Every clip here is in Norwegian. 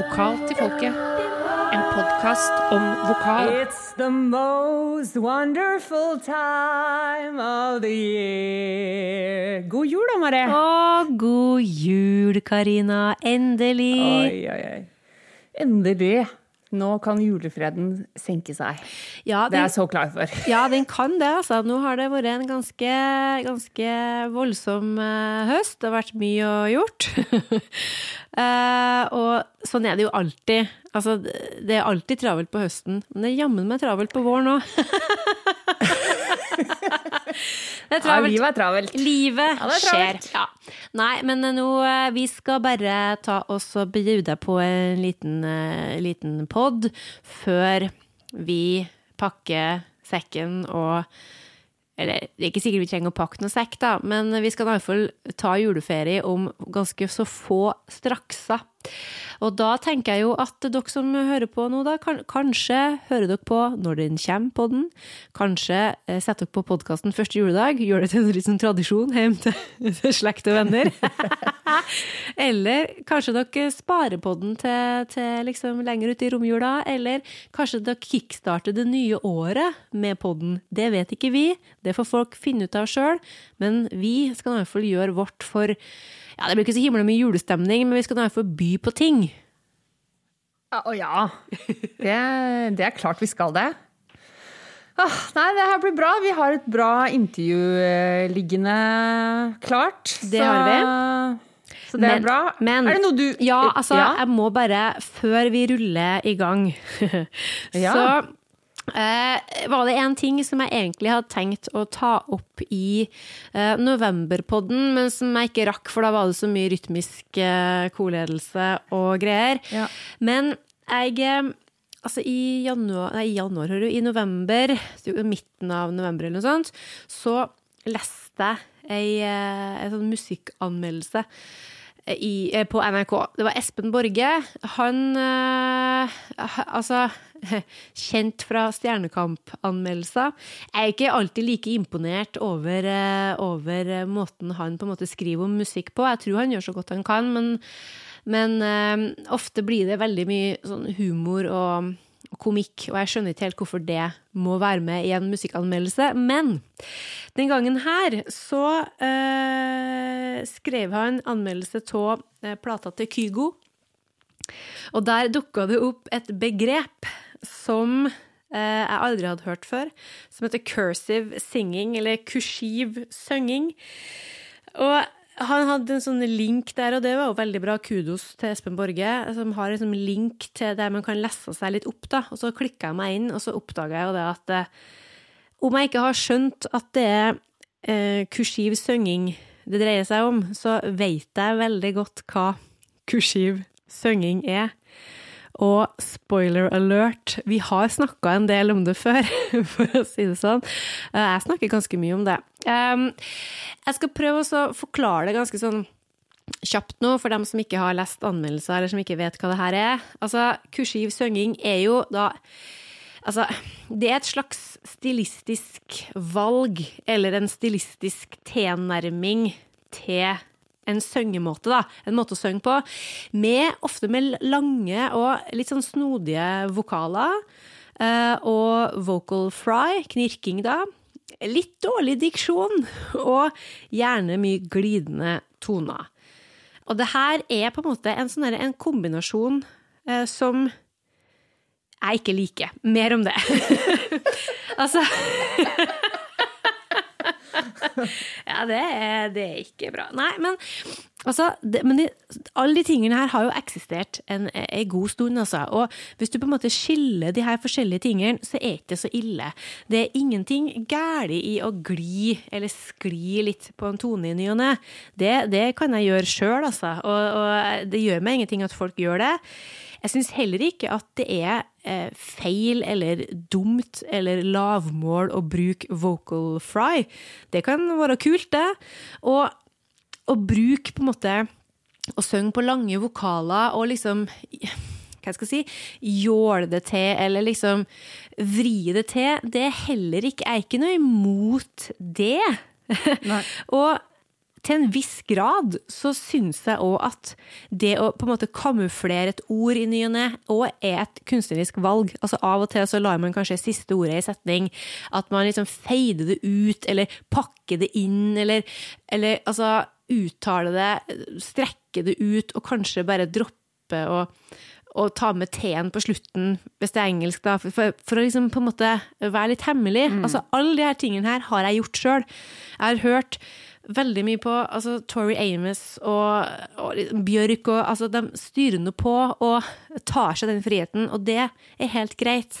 Vokal til folket. En podkast om vokal. It's the most wonderful time of the year. God jul da, Marie. Å, god jul, Karina. Endelig. Oi, oi, oi. Endelig. Nå kan julefreden senke seg. Ja, Det er jeg så klar for. ja, den kan det, altså. Nå har det vært en ganske, ganske voldsom eh, høst. Det har vært mye å gjort. uh, og sånn er det jo alltid. Altså, det er alltid travelt på høsten, men det er jammen meg travelt på våren òg. er Ja, travelt. livet er travelt. Livet Ja, er skjer. Ja. Nei, men nå eh, Vi skal bare ta oss og bjude på en liten, uh, liten pod før vi pakker sekken og Eller det er ikke sikkert vi trenger å pakke noe sekk, da, men vi skal i hvert fall ta juleferie om ganske så få strakser. Og da tenker jeg jo at dere som hører på nå, da, kan, kanskje hører dere på når den kommer på den. Kanskje eh, setter dere på podkasten første juledag, gjør det til en liten tradisjon hjem til, til slekt og venner. eller kanskje dere sparer på den til, til liksom lenger ute i romjula, eller kanskje dere kickstarter det nye året med podden. Det vet ikke vi, det får folk finne ut av sjøl, men vi skal i hvert fall gjøre vårt for ja, Det blir ikke så himla mye julestemning, men vi skal i hvert fall by på ting. Å ja. Det, det er klart vi skal det. Ah, nei, det her blir bra. Vi har et bra intervju eh, liggende klart. Det så, har vi. Så det er bra. men- er det noe du Ja, altså, Ja. jeg må bare, før vi ruller i gang, Ja. så eh, var det en ting som jeg egentlig hadde tenkt å ta opp i eh, novemberpodden, men som jeg ikke rakk, for da var det så mye rytmisk eh, koledelse og greier. Ja. Men jeg eh, Altså i januar, nei, i januar, hører du, i november, midten av november eller noe sånt, så leste jeg eh, en sånn musikkanmeldelse i, eh, på NRK. Det var Espen Borge. Han eh, Altså, kjent fra Stjernekamp-anmeldelser. Jeg er ikke alltid like imponert over, eh, over måten han på en måte skriver om musikk på. Jeg tror han gjør så godt han kan, men, men eh, ofte blir det veldig mye sånn humor og komikk, og jeg skjønner ikke helt hvorfor det må være med i en musikkanmeldelse. Men den gangen her så eh, skrev han anmeldelse av plata til Kygo. Og der dukka det opp et begrep som eh, jeg aldri hadde hørt før, som heter cursive singing, eller kursiv synging. Og han hadde en sånn link der, og det var jo veldig bra. Kudos til Espen Borge, som har en sånn link til der man kan lese seg litt opp. da. Og så klikka jeg meg inn, og så oppdaga jeg jo det at eh, om jeg ikke har skjønt at det er eh, kursiv synging det dreier seg om, så vet jeg veldig godt hva kursiv synging er. Og spoiler alert, vi har snakka en del om det før, for å si det sånn. Eh, Jeg snakker ganske mye om det. Jeg skal prøve å forklare det ganske sånn kjapt nå, for dem som ikke har lest anmeldelser, eller som ikke vet hva det her er. Altså, kursiv synging er jo da Altså, det er et slags stilistisk valg, eller en stilistisk tilnærming til en syngemåte, da. En måte å synge på. Med, ofte med lange og litt sånn snodige vokaler. eh, og vocal fry, knirking, da. Litt dårlig diksjon, og gjerne mye glidende toner. Og det her er på en måte en, sånn en kombinasjon eh, som jeg ikke liker. Mer om det. altså Ja, det er, det er ikke bra. Nei, men altså det, Men de, alle de tingene her har jo eksistert en, en god stund, altså. Og hvis du på en måte skiller de her forskjellige tingene, så er ikke det så ille. Det er ingenting galt i å gli eller skli litt på en tone i ny og ne. Det, det kan jeg gjøre sjøl, altså. Og, og det gjør meg ingenting at folk gjør det. Jeg syns heller ikke at det er eh, feil eller dumt eller lavmål å bruke vocal fry. Det kan være kult, det. Og å bruke på en måte Å synge på lange vokaler og liksom hva skal jeg si, jåle det til, eller liksom vri det til, det er heller ikke Jeg er ikke noe imot det. Nei. og til en viss grad så syns jeg òg at det å på en måte kamuflere et ord i ny og ne òg er et kunstnerisk valg. Altså Av og til så lar man kanskje siste ordet i setning. At man liksom feider det ut, eller pakker det inn, eller, eller altså uttaler det, strekker det ut, og kanskje bare dropper å og ta med T-en på slutten, hvis det er engelsk, da, for, for, å liksom på en måte være litt hemmelig. Altså, Alle de her tingene her har jeg gjort sjøl. Jeg har hørt veldig mye på altså, Tori Amos og, og Bjørk, og altså, de styrer nå på og tar seg den friheten, og det er helt greit.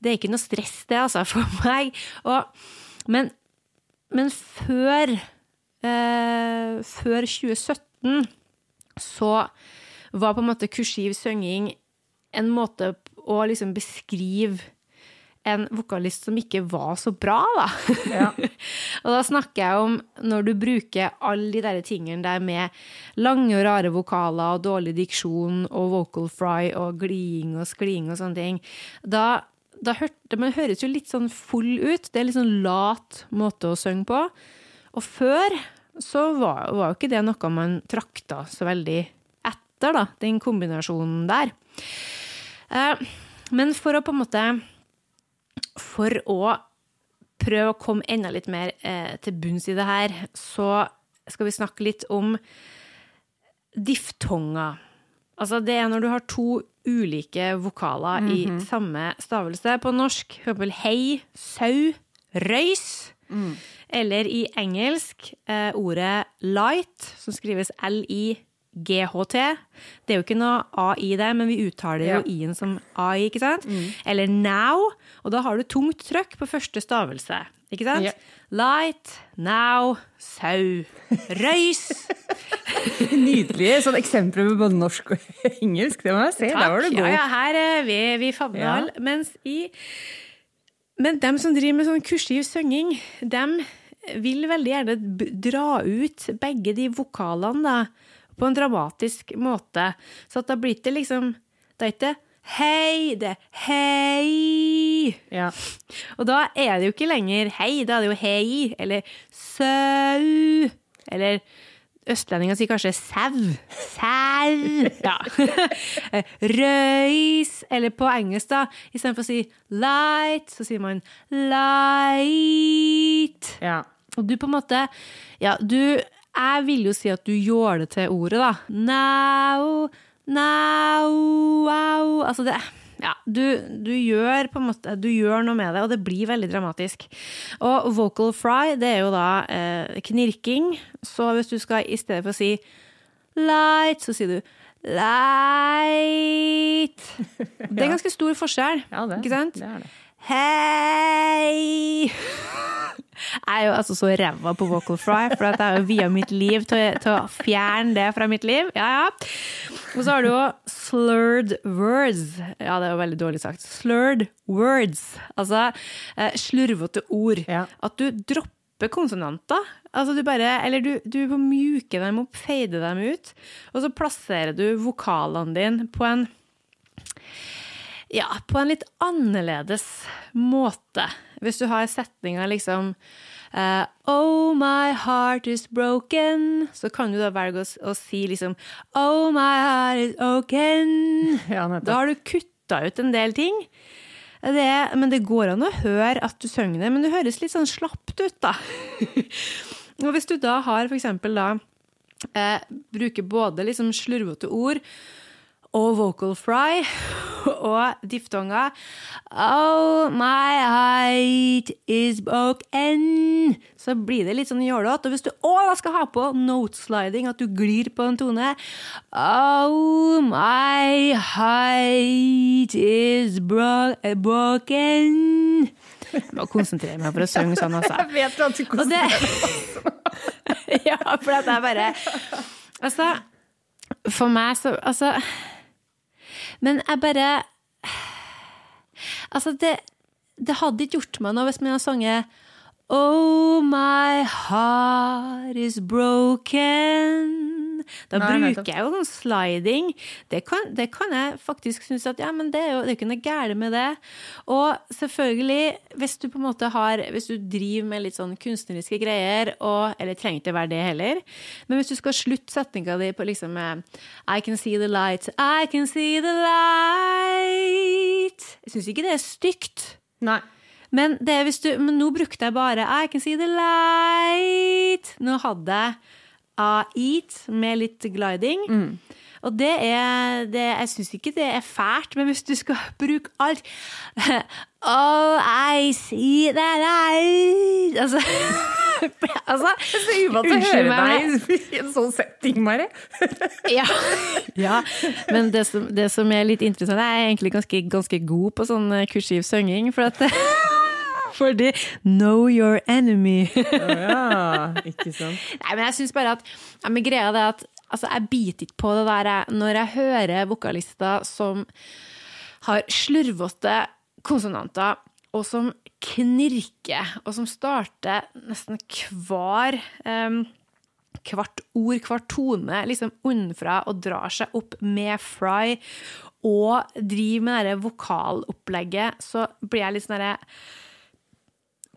Det er ikke noe stress, det, altså, for meg. Og, men, men før, eh, før 2017 så var på en måte kursiv synging en måte å liksom beskrive en vokalist som ikke var så bra, da. Ja. og da snakker jeg om når du bruker alle de der tingene der med lange og rare vokaler og dårlig diksjon og vocal fry og gliding og skliding og sånne ting. Da, da hørte, Man høres jo litt sånn full ut. Det er litt sånn lat måte å synge på. Og før så var, var jo ikke det noe man trakta så veldig etter, da, den kombinasjonen der. Eh, men for å på en måte For å prøve å komme enda litt mer eh, til bunns i det her, så skal vi snakke litt om diftonger. Altså, det er når du har to ulike vokaler i samme stavelse. På norsk, for eksempel hei, sau, røys. Eller i engelsk eh, ordet light, som skrives L-I-G-H-T. Det er jo ikke noe A i det, men vi uttaler Ja. jo I-en som AI, ikke sant? Eller now, og da har du tungt trøkk på første stavelse. Ikke sant? Yeah. Light, now, sau, røys. Nydelige sånn eksempler med både norsk og engelsk. Det må jeg si. Der var du god. Ja, ja, her er vi, vi favner Ja. Mens i Men dem som driver med sånn kursiv synging, dem vil veldig gjerne dra ut begge de vokalene da, på en dramatisk måte. Så at da blir det liksom Det er ikke hei, det er hei. Ja. Og da er det jo ikke lenger hei, da er det jo hei, eller sau, eller Østlendinger sier kanskje sau. Sau. Ja. Røys. Eller på engelsk, da. Istedenfor å si light, så sier man light. ja. Og du på en måte Ja, du Jeg vil jo si at du gjør det til ordet, da. Now, now, wow. Altså det ja, du, du gjør måte Du gjør noe med det, og det blir veldig dramatisk. Og vocal fry, det er jo da eh, knirking. Så hvis du skal i stedet for å si light, så sier du light. Det er ganske stor forskjell, Ja, det, ikke sant? det er det. Hei! Jeg er jo altså så ræva på vocal fry, for jeg har jo via mitt liv til, til å fjerne det fra mitt liv. Ja, ja. Og så har du jo slurred words. Ja, det er jo veldig dårlig sagt. Slurred words. Altså eh, slurvete ord. Ja. At du dropper konsonanter. Altså du bare, eller du, du mjuker dem opp, feider dem ut, og så plasserer du vokalene dine på en ja, på en litt annerledes måte. Hvis du har setninga liksom uh, Oh, my heart is broken. Så kan du da velge å, å si liksom Oh, my heart is broken. Ja. Da har du kutta ut en del ting. Det, men det går an å høre at du synger det, men det høres litt sånn slapt ut, da. Og hvis du da har for eksempel da eh, Bruker både liksom slurvete ord og vocal fry og diftonger. Oh, my height is broken. Så blir det litt sånn jålete. Og hvis du òg skal ha på notesliding, at du glir på en tone Oh, my height is bro broken. Jeg må konsentrere meg for å synge sånn, altså. Jeg vet at du konsentrerer det Ja, for at jeg bare Altså, for meg så Altså Men jeg bare Altså, det, det hadde ikke gjort meg noe hvis man hadde sunget Oh, my heart is broken. Da Nei, bruker jeg jo sånn sliding. Det kan, det kan jeg faktisk synes at ja, men det er jo det er ikke noe galt med det. Og selvfølgelig, hvis du på en måte har Hvis du driver med litt sånn kunstneriske greier, og Eller trenger ikke være det heller, men hvis du skal slutte setninga di på liksom I can see the light, I can see the light Jeg syns ikke det er stygt. Nei. Men, du, men nå brukte jeg bare I can see the light. Nå hadde jeg eat med litt gliding. Og det er det, Jeg syns ikke det er fælt, men hvis du skal bruke alt Oh, I see the light Altså, altså Så uvant å høre deg i en sånn setting, Mari. ja. ja. Men det som, det som er litt interessant, jeg er egentlig ganske, ganske god på sånn eh, kursiv synging. For at Fordi know your enemy. Ja, ikke sant. Nei, men jeg syns bare at ja, men greia er at altså, jeg biter ikke på det der jeg- når jeg hører vokalister som har slurvete konsonanter, og som knirker, og som starter nesten hver um, hvert ord, hver tone, liksom unnafra og drar seg opp med fry, og driver med det vokalopplegget, så blir jeg litt sånn derre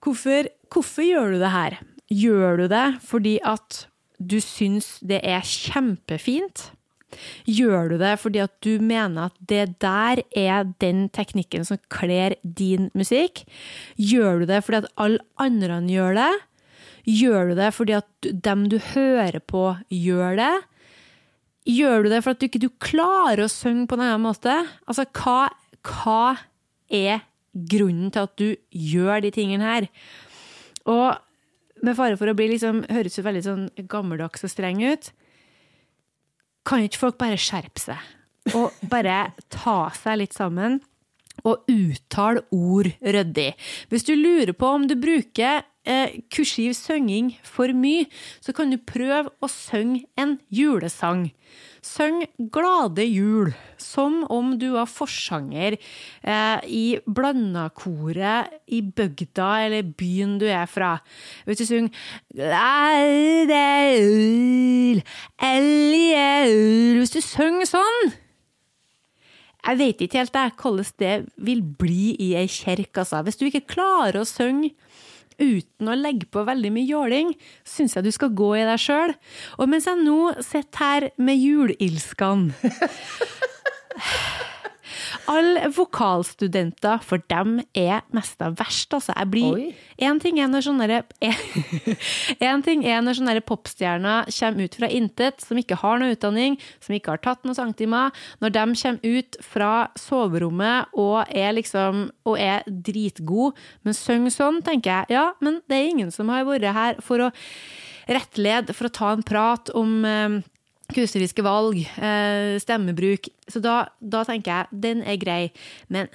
Hvorfor, hvorfor gjør du det her? Gjør du det fordi at du syns det er kjempefint? Gjør du det fordi at du mener at det der er den teknikken som kler din musikk? Gjør du det fordi at alle andre gjør det? Gjør du det fordi at dem du hører på, gjør det? Gjør du det fordi at du ikke klarer å synge på en annen måte? Altså, hva, hva er grunnen til at du gjør de tingene her? Og med fare for å bli liksom, høres jo veldig sånn gammeldags og streng ut, kan ikke folk bare skjerpe seg? Og bare ta seg litt sammen og uttale ord ryddig. Hvis du lurer på om du bruker eh, kursiv synging for mye, så kan du prøve å synge en julesang. Syng glade jul, som om du var forsanger eh, i blandakoret i bygda eller byen du er fra. Hvis du synger Glade jul, hellige jul Hvis du synger sånn jeg vet ikke helt jeg, hvordan det vil bli i ei kjerke. Altså. Hvis du ikke klarer å synge uten å legge på veldig mye jåling, syns jeg du skal gå i deg sjøl. Og mens jeg nå sitter her med julilskene Alle vokalstudenter, for dem er mesta verst, altså. Jeg blir Én En ting er når sånne Én ting er når sånne popstjerner kommer ut fra intet, som ikke har noe utdanning, som ikke har tatt noen sangtimer. Når de kommer ut fra soverommet og er liksom Og er dritgod, men synger sånn, tenker jeg ja, men det er ingen som har vært her for å rettlede, for å ta en prat om eh, kunstneriske valg, eh, stemmebruk. Så da, da tenker jeg den er grei. Men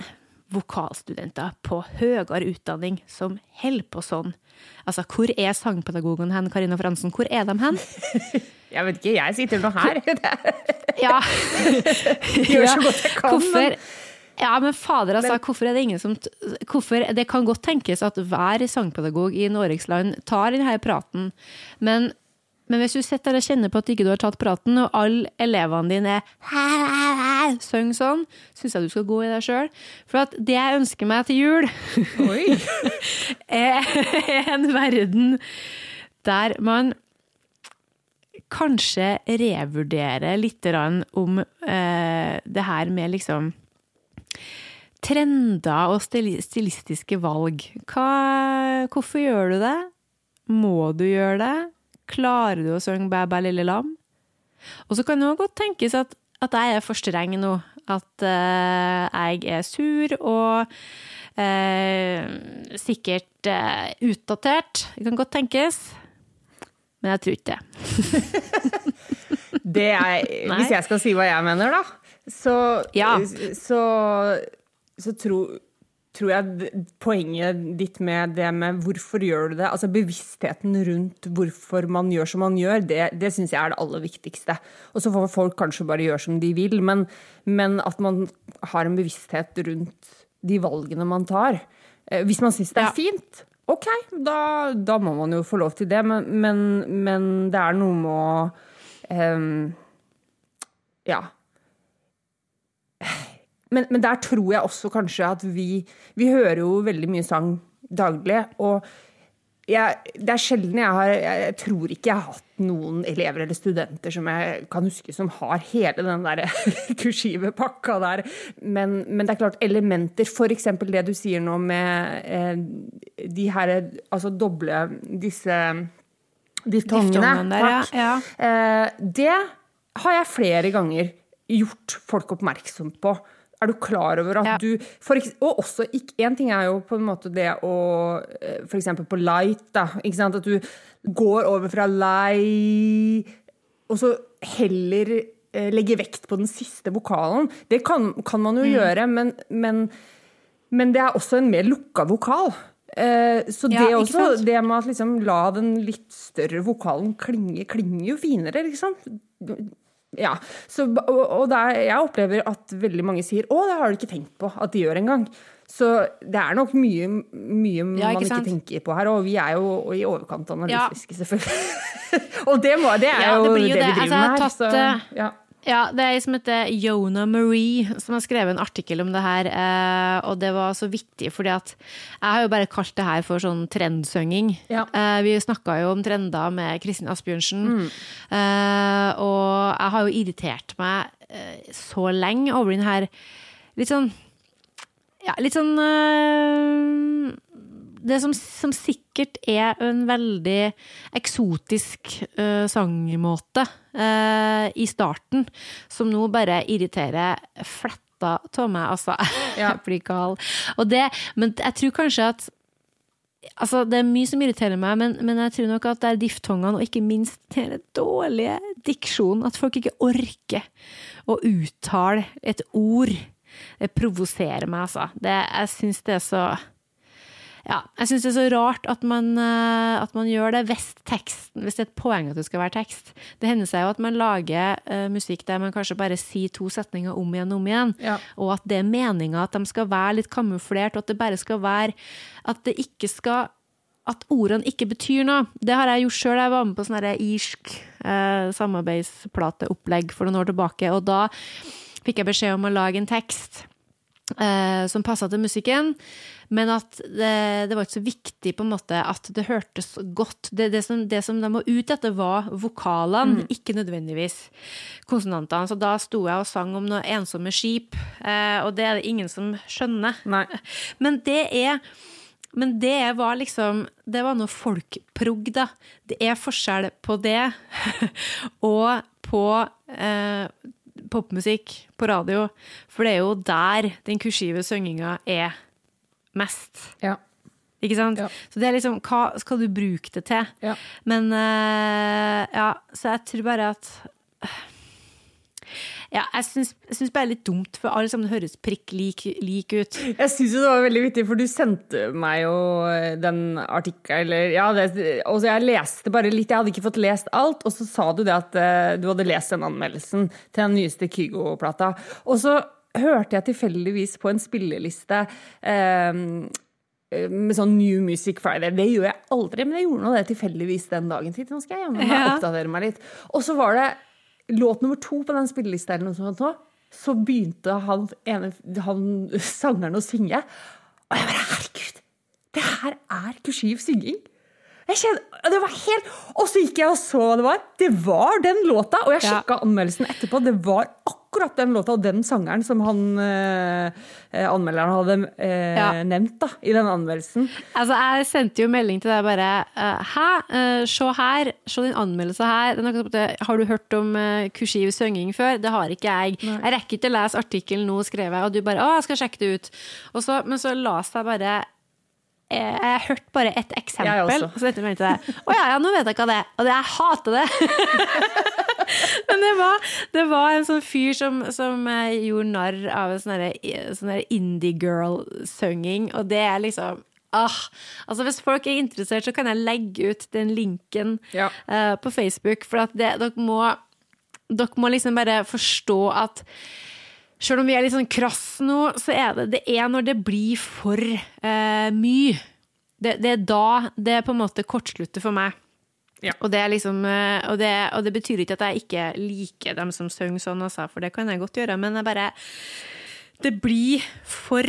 vokalstudenter på høyere utdanning som holder på sånn Altså, hvor er sangpedagogene hen, Karina Fransen? Hvor er de hen? Jeg vet ikke, jeg sitter nå her. Ja. Gjør så godt jeg kan, Hvorfor ja, men fader, altså, hvorfor er det ingen som Hvorfor Det kan godt tenkes at hver sangpedagog i Norges land tar denne praten, men, men hvis du sitter og kjenner på at ikke du har tatt praten, og alle elevene dine er synger sånn, syns jeg du skal gå i deg sjøl. For at det jeg ønsker meg til jul, er en verden der man kanskje revurderer litt om eh, det her med liksom trender og stilistiske valg. Hva, hvorfor gjør du det? Må du gjøre det? Klarer du å synge Bæ, bæ, lille lam? Og så kan det godt tenkes at, at jeg er for streng nå. At uh, jeg er sur og uh, sikkert uh, utdatert. Det kan godt tenkes. Men jeg tror ikke det. Det er, hvis jeg skal si hva jeg mener, da, så, Ja. så, så tror, tror jeg poenget ditt med det med hvorfor gjør du det, altså bevisstheten rundt hvorfor man gjør som man gjør, det, det syns jeg er det aller viktigste. Og så får folk kanskje bare gjøre som de vil, men, men at man har en bevissthet rundt de valgene man tar. Eh, Hvis man syns det er Ja. fint, ok, da, da må man jo få lov til det, men, men, men det er noe med å um, Ja. Men, men der tror jeg også kanskje at vi Vi hører jo veldig mye sang daglig, og jeg, det er sjelden jeg har Jeg tror ikke jeg har hatt noen elever eller studenter som jeg kan huske som har hele den der kursive pakka der. Men, men, det er klart, elementer, f.eks. det du sier nå med eh, de her Altså doble disse diftongene. der, ja. ja. Eh, det har jeg flere ganger gjort folk oppmerksom på. Er du klar over at Ja. du for, Og også Én ting er jo på en måte det å F.eks. For eksempel på light, da. Ikke sant? At du går over fra lei Og så heller eh, legger vekt på den siste vokalen. Det kan, kan man jo Mm. gjøre, men, men, men det er også en mer lukka vokal. Eh, så det Ja, ikke også, det med at liksom la den litt større vokalen klinge, klinger jo finere, liksom. Ja, så, og, og der, jeg opplever at veldig mange sier 'Å, det har du ikke tenkt på at de gjør engang'. Så det er nok mye, mye Ja, ikke man ikke sant? tenker på her, og vi er jo i overkant Ja. selvfølgelig. og det, må, det er Ja, jo det det, blir jo vi det. driver Altså, med her. tatt, Så, eh, ja. Ja, det er ei som heter Yona Marie, som har skrevet en artikkel om det her. Eh, og det var så vittig, fordi at jeg har jo bare kalt det her for sånn trendsønging. Ja. Eh, vi snakka jo om trender med Kristin Asbjørnsen. Mm. Eh, og jeg har jo irritert meg så lenge over den her litt sånn Ja, litt sånn det som, som sikkert er en veldig eksotisk uh, sangmåte uh, i starten, som nå bare irriterer fletta av meg, altså. Ja. Jeg blir gal. Og det, men jeg tror kanskje at Altså, det er mye som irriterer meg, men, men jeg tror nok at det er diftongene, og ikke minst den dårlige diksjonen, at folk ikke orker å uttale et ord. Det provoserer meg, altså. Det, jeg syns det er så ja, jeg syns det er så rart at man, eh, at man gjør det hvis teksten Hvis det er et poeng at det skal være tekst. Det hender seg jo at man lager uh, musikk der man kanskje bare sier to setninger om igjen og om igjen, Ja. og at det er meninga at de skal være litt kamuflert, og at det bare skal være At det ikke skal at ordene ikke betyr noe. Det har jeg gjort sjøl. Jeg var med på sånn irsk eh, samarbeidsplateopplegg for noen år tilbake, og da fikk jeg beskjed om å lage en tekst eh, som passa til musikken, men at det, det var ikke så viktig på en måte at det hørtes godt. Det, det, som, det som de var ute etter, var vokalene, ikke nødvendigvis konsonantene. Så da sto jeg og sang om noen ensomme skip, eh, og det er det ingen som skjønner. Nei. Men det er men det var liksom Det var noe folkprog, da. Det er forskjell på det og på eh, popmusikk på radio. For det er jo der den kursive synginga er mest. Ja. Ikke sant? Ja. Så det er liksom Hva skal du bruke det til? Ja. Men uh, Ja, så jeg tror bare at ja, jeg syns, syns bare det er litt dumt, for alle sammen høres prikk lik, lik ut. Jeg syns jo det var veldig vittig, for du sendte meg jo den artikkelen Ja, og så jeg leste bare litt, jeg hadde ikke fått lest alt, og så sa du det at eh, du hadde lest den anmeldelsen til den nyeste Kygo-plata. Og så hørte jeg tilfeldigvis på en spilleliste eh, med sånn New Music Friday. Det gjør jeg aldri, men jeg gjorde nå det tilfeldigvis den dagen. Tenkte, Nå skal jeg jammen meg Ja. oppdatere meg litt. Og så var det låt nummer to på den spillelista eller noe sånt nå. Så begynte han, ene, han sangeren å synge. Og jeg bare Herregud! Det her er kursiv synging! Jeg kjenner, det var helt, Og så gikk jeg og så hva det var. Det var den låta! Og jeg Ja. anmeldelsen etterpå. Det var akkurat den låta og den sangeren som han eh, eh, anmelderen hadde eh, Ja. nevnt da, i den anmeldelsen. Altså, jeg sendte jo melding til deg bare eh, Hæ, uh, se her, se din anmeldelse her. Akkurat Har du hørt om uh, kursiv synging før? Det har ikke jeg. Jeg rekker ikke å lese artikkelen nå, skrev jeg, og du bare Å, jeg skal sjekke det ut. Og så, men så leste jeg bare jeg jeg hørte bare et Jeg eksempel, også. og så jeg melding til deg. Å ja, ja, nå vet jeg hva det er. Og det, jeg hater det! Men det var, det var en sånn fyr som, som eh, gjorde narr av en sånn sånn indie girl-sønging og det er liksom Ah, altså Hvis folk er interessert, så kan jeg legge ut den linken Ja. uh, på Facebook. For at det, dere, må, dere må liksom bare forstå at selv om vi er litt sånn krass nå, så er det det er når det blir for uh, mye. Det, det er da det på en måte kortslutter for meg. Ja. Og, det er liksom, eh, og, det, og det betyr ikke at jeg ikke liker dem som synger sånn, altså, for det kan jeg godt gjøre, men jeg bare Det blir for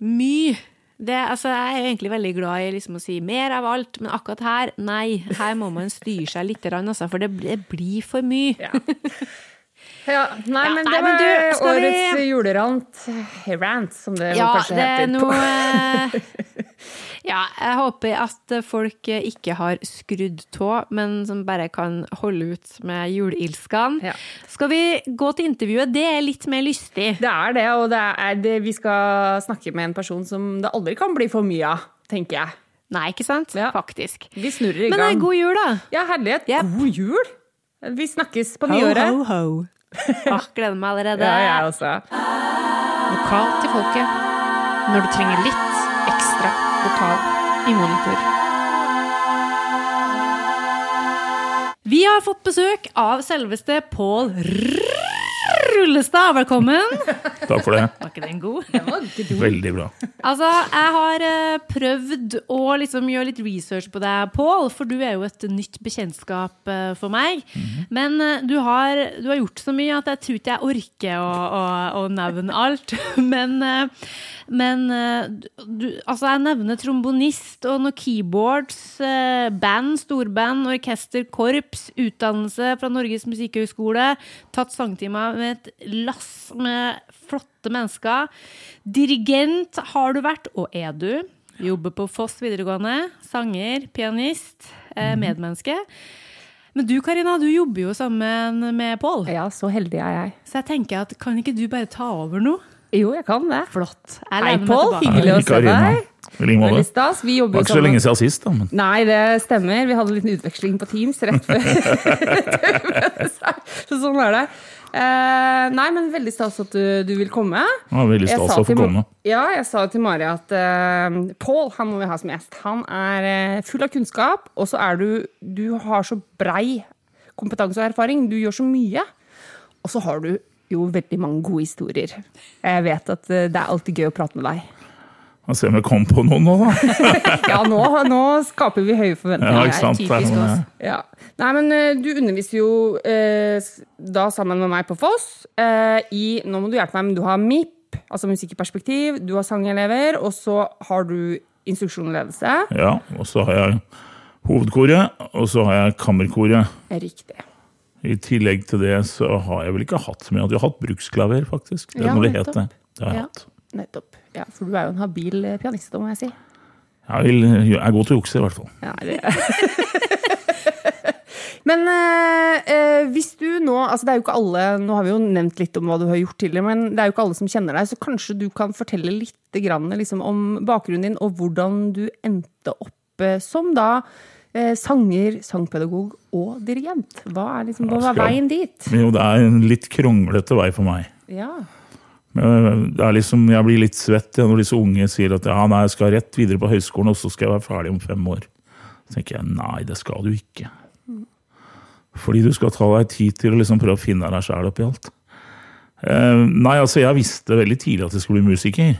mye. Det, altså, jeg er egentlig veldig glad i liksom, å si mer av alt, men akkurat her, nei. Her må man styre seg litt, altså, for det, det blir for mye. Ja. Ja, nei, Ja, men nei, det men var du, skal vi- årets julerant. Rant, som det Ja, kanskje det er heter. på- noe Ja, jeg håper at folk ikke har skrudd tå, men som bare kan holde ut med juleilskene. Ja. Skal vi gå til intervjuet? Det er litt mer lystig. Det er det, og det er det, vi skal snakke med en person som det aldri kan bli for mye av, tenker jeg. Nei, ikke sant? Ja. Faktisk. Vi snurrer i Men det gang. er god jul, da. Ja, herlighet. Yep. God jul! Vi snakkes på Ho, nyåret. ho, ho. Ah, gleder meg allerede. Ja, jeg også. Lokalt til folket. Når du trenger litt vokal i monitor. Vi har fått besøk av selveste Pål Rullestad. Velkommen. Takk for det. Var ikke den god? Veldig bra. Altså, jeg har eh, prøvd å liksom gjøre litt research på deg, Pål, for du er jo et nytt bekjentskap eh, for meg. Men eh, du, har, du har gjort så mye at jeg tror ikke jeg orker å, å, å nevne alt. Men, men eh, du, altså, jeg nevner trombonist og noen keyboards, eh, band, storband, orkester, korps, utdannelse fra Norges musikkhøgskole, tatt sangtimer med et lass med flotte mennesker. Dirigent har du vært, og er du. Jobber på Foss videregående. Sanger, pianist, eh, medmenneske. Men du Karina, du jobber jo sammen med Pål. Ja, så heldig er jeg. Så jeg tenker at kan ikke du bare ta over nå? Jo, jeg kan det. Flott. Jeg Hei, Pål. Hyggelig å se deg. I like måte. Veldig stas. Vi Det var ikke så lenge siden sist, da. Men Nei, det stemmer. Vi hadde en liten utveksling på Teams rett før. så sånn er det. Uh, nei, men veldig stas at du, du vil komme. Ja, veldig stas å få komme. Ja, jeg sa til Mari at uh, Pål han må vi ha som gjest. Han er uh, full av kunnskap, og så er du Du har så brei kompetanse og erfaring. Du gjør så mye. Og så har du jo veldig mange gode historier. Jeg vet at eh, det er alltid gøy å prate med deg. Få se om jeg kom på noen nå, da. Ja, nå, nå skaper vi høye Ja, forventninger. ikke sant? typisk oss. sånn, Ja. Nei, men eh, du underviser jo eh, da sammen med meg på Foss eh, i Nå må du hjelpe meg, men du har MIP, altså musikk i perspektiv, du har sangelever, og så har du instruksjon og ledelse. Ja, og så har jeg hovedkoret, og så har jeg kammerkoret. Riktig. I tillegg til det så har jeg vel ikke hatt så mye. Jeg jo hatt bruksklaver, faktisk. Det Ja, må det heter. det. Har jeg Ja. hatt. Nettopp. Ja, for du er jo en habil eh, pianist, må jeg si. Jeg, vil, jeg er god til å jukse, i hvert fall. Ja, det Men eh, eh, hvis du nå altså det er jo ikke alle, Nå har vi jo nevnt litt om hva du har gjort tidligere, men det er jo ikke alle som kjenner deg, så kanskje du kan fortelle litt grann, liksom, om bakgrunnen din, og hvordan du endte opp eh, som da sanger, sangpedagog og dirigent. Hva er liksom, hva er veien dit? Jo, det er en litt kronglete vei for meg. Ja. Det er liksom, jeg blir litt svett når disse unge sier at ja, nei, jeg skal rett videre på høyskolen, og så skal jeg være ferdig om fem år. Så tenker jeg nei, det skal du ikke. Fordi du skal ta deg tid til å liksom prøve å finne deg sjæl oppi alt. Eh, nei, altså jeg visste veldig tidlig at jeg skulle bli musiker.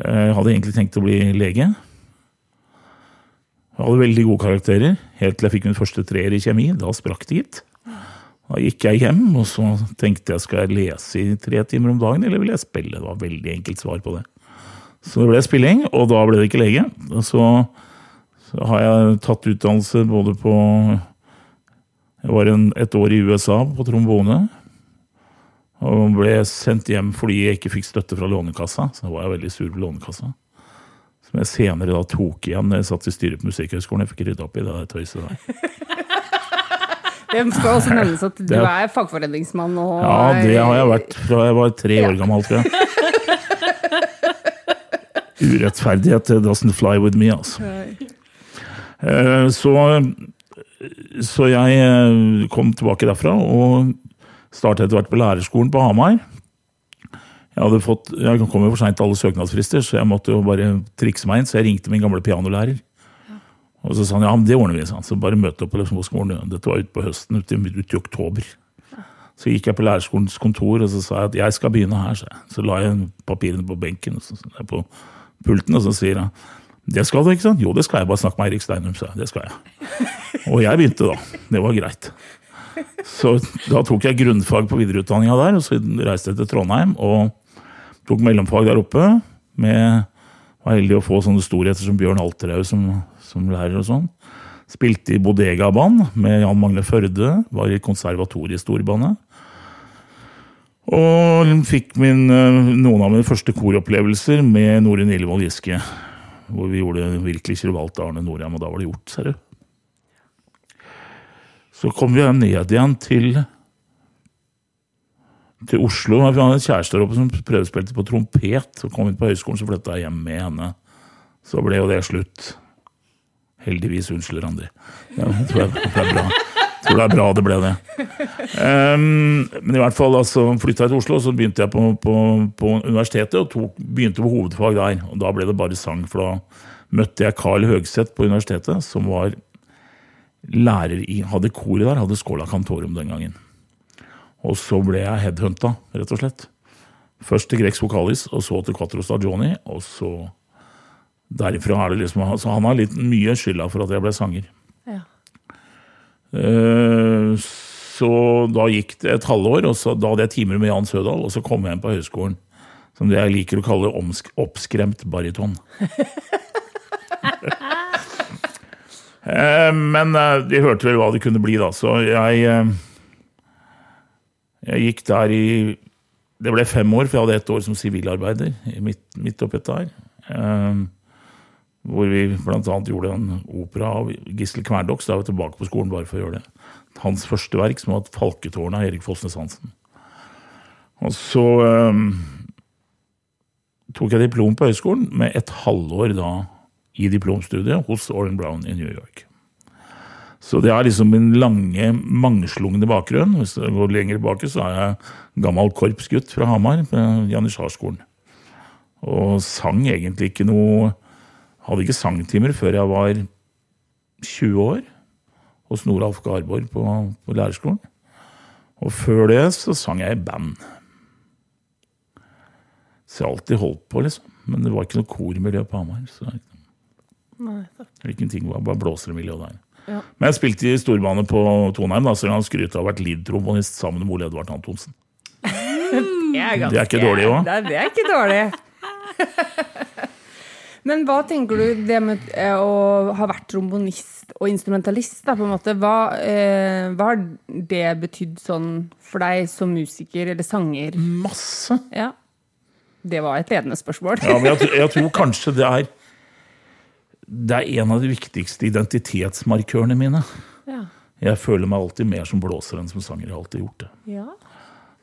Eh, Jeg hadde egentlig tenkt å bli lege. Jeg hadde veldig gode karakterer, helt til jeg fikk min første treer i kjemi. Da sprakk det, gitt. Da gikk jeg hjem, og så tenkte jeg skal jeg lese i tre timer om dagen, eller vil jeg spille? Det var veldig enkelt svar på det. Så det ble spilling, og da ble det ikke lege. Så, så har jeg tatt utdannelse både på Jeg var en, et år i USA på trombone. Og ble sendt hjem fordi jeg ikke fikk støtte fra Lånekassa. Så da var jeg veldig sur på Lånekassa. Som jeg senere da tok igjen når jeg satt i styret på Musikkhøgskolen. Jeg fikk rydda opp i det der tøyset der. Det skal også nevnes at du er fagforeningsmann og Ja, det har jeg vært fra jeg var tre år gammel, tror jeg. Urettferdighet doesn't fly with me, altså. Eh, Så, så jeg eh, kom tilbake derfra og startet etter hvert på lærerskolen på Hamar. Jeg, hadde fått, jeg kom jo for seint til alle søknadsfrister, så jeg måtte jo bare trikse meg inn. Så jeg ringte min gamle pianolærer. Og så sa han ja, men det ordner vi. Sånn. Så bare møte opp på liksom, på skolen. Dette var utpå høsten, ute i, ut i oktober. Så gikk jeg på lærerskolens kontor og så sa jeg at jeg skal begynne her. Så, så la jeg papirene på benken og så, så, på pulten, og så sier han det skal du, ikke sant? Jo, det skal jeg. Bare snakke med Eirik Steinum, sa jeg. Det skal jeg. Og jeg begynte, da. Det var greit. Så da tok jeg grunnfag på videreutdanninga der, og så reiste jeg til Trondheim og tok mellomfag der oppe. Med, var heldig å få sånne storheter som Bjørn Alterhaug som, som lærer og sånn. Spilte i Bodega-band med Jan Magne Førde. Var i konservatoriestordbandet. Og fikk min, eh, noen av mine første koropplevelser med Norunn Illevold Giske. Hvor vi gjorde virkelig Kirvalgt Arne Norheim, og da var det gjort, ser du. Så kom vi ned igjen til til Oslo. Jeg hadde en kjæreste der oppe som prøvespilte på trompet. og kom inn på høyskolen, så flytta jeg hjem med henne. Så ble jo det slutt. Heldigvis. Unnskyld, Randi. Jeg tror det er bra. Jeg tror det er bra det ble det. Um, men i hvert fall altså, flytta jeg til Oslo, så begynte jeg på, på, på universitetet og tok, begynte på hovedfag der. Og da ble det bare sang, for da møtte jeg Carl Høgseth på universitetet, som var lærer i Hadde koret der, hadde Skåla Kantorum den gangen. Og så ble jeg headhunta, rett og slett. Først til Grex Vokalis, og så til Quattro Stagioni. Og så derifra er det liksom Så han har litt mye skylda for at jeg ble sanger. Ja. Eh, Så da gikk det et halvår, og så, da hadde jeg timer med Jan Sødal, og så kom jeg inn på høyskolen. Som det jeg liker å kalle omsk oppskremt bariton. Eh, Men eh, de hørte vel hva det kunne bli, da. Så jeg Jeg gikk der i Det ble fem år, for jeg hadde ett år som sivilarbeider midt, midt oppi dette her. Eh, Hvor vi bl.a. gjorde en opera av Gisle Kverndoks. Da er vi tilbake på skolen bare for å gjøre det. Hans første verk, som var 'Falketårnet' av Erik Fossnes Hansen. Og så eh, tok jeg diplom på høyskolen med et halvår da i diplomstudiet hos Oren Brown i New York. Så det er liksom min lange, mangslungne bakgrunn. Hvis jeg går lenger tilbake, så er jeg gammel korpsgutt fra Hamar, Janitsjarskolen. Og sang egentlig ikke noe Hadde ikke sangtimer før jeg var 20 år hos Noralf Garborg på, på lærerskolen. Og før det så sang jeg i band. Så jeg har alltid holdt på, liksom. Men det var ikke noe kormiljø på Hamar. Så Nei, ingenting var bare blåsermiljø der. Ja. Men jeg spilte i storbane på Tonheim, da, så han skryter av å ha vært lead-trombonist sammen med Ole Edvard Antonsen. Det er, Det er ikke dårlig òg. Det er, det er ikke dårlig. Men hva tenker du det med eh, å ha vært trombonist og instrumentalist, da, på en måte, hva, eh, hva har det betydd sånn for deg som musiker eller sanger? Masse! Ja. Det var et ledende spørsmål. Ja, men jeg, jeg tror kanskje det er Det er en av de viktigste identitetsmarkørene mine. Ja. Jeg føler meg alltid mer som blåser enn som sanger. Jeg har alltid gjort det. Ja.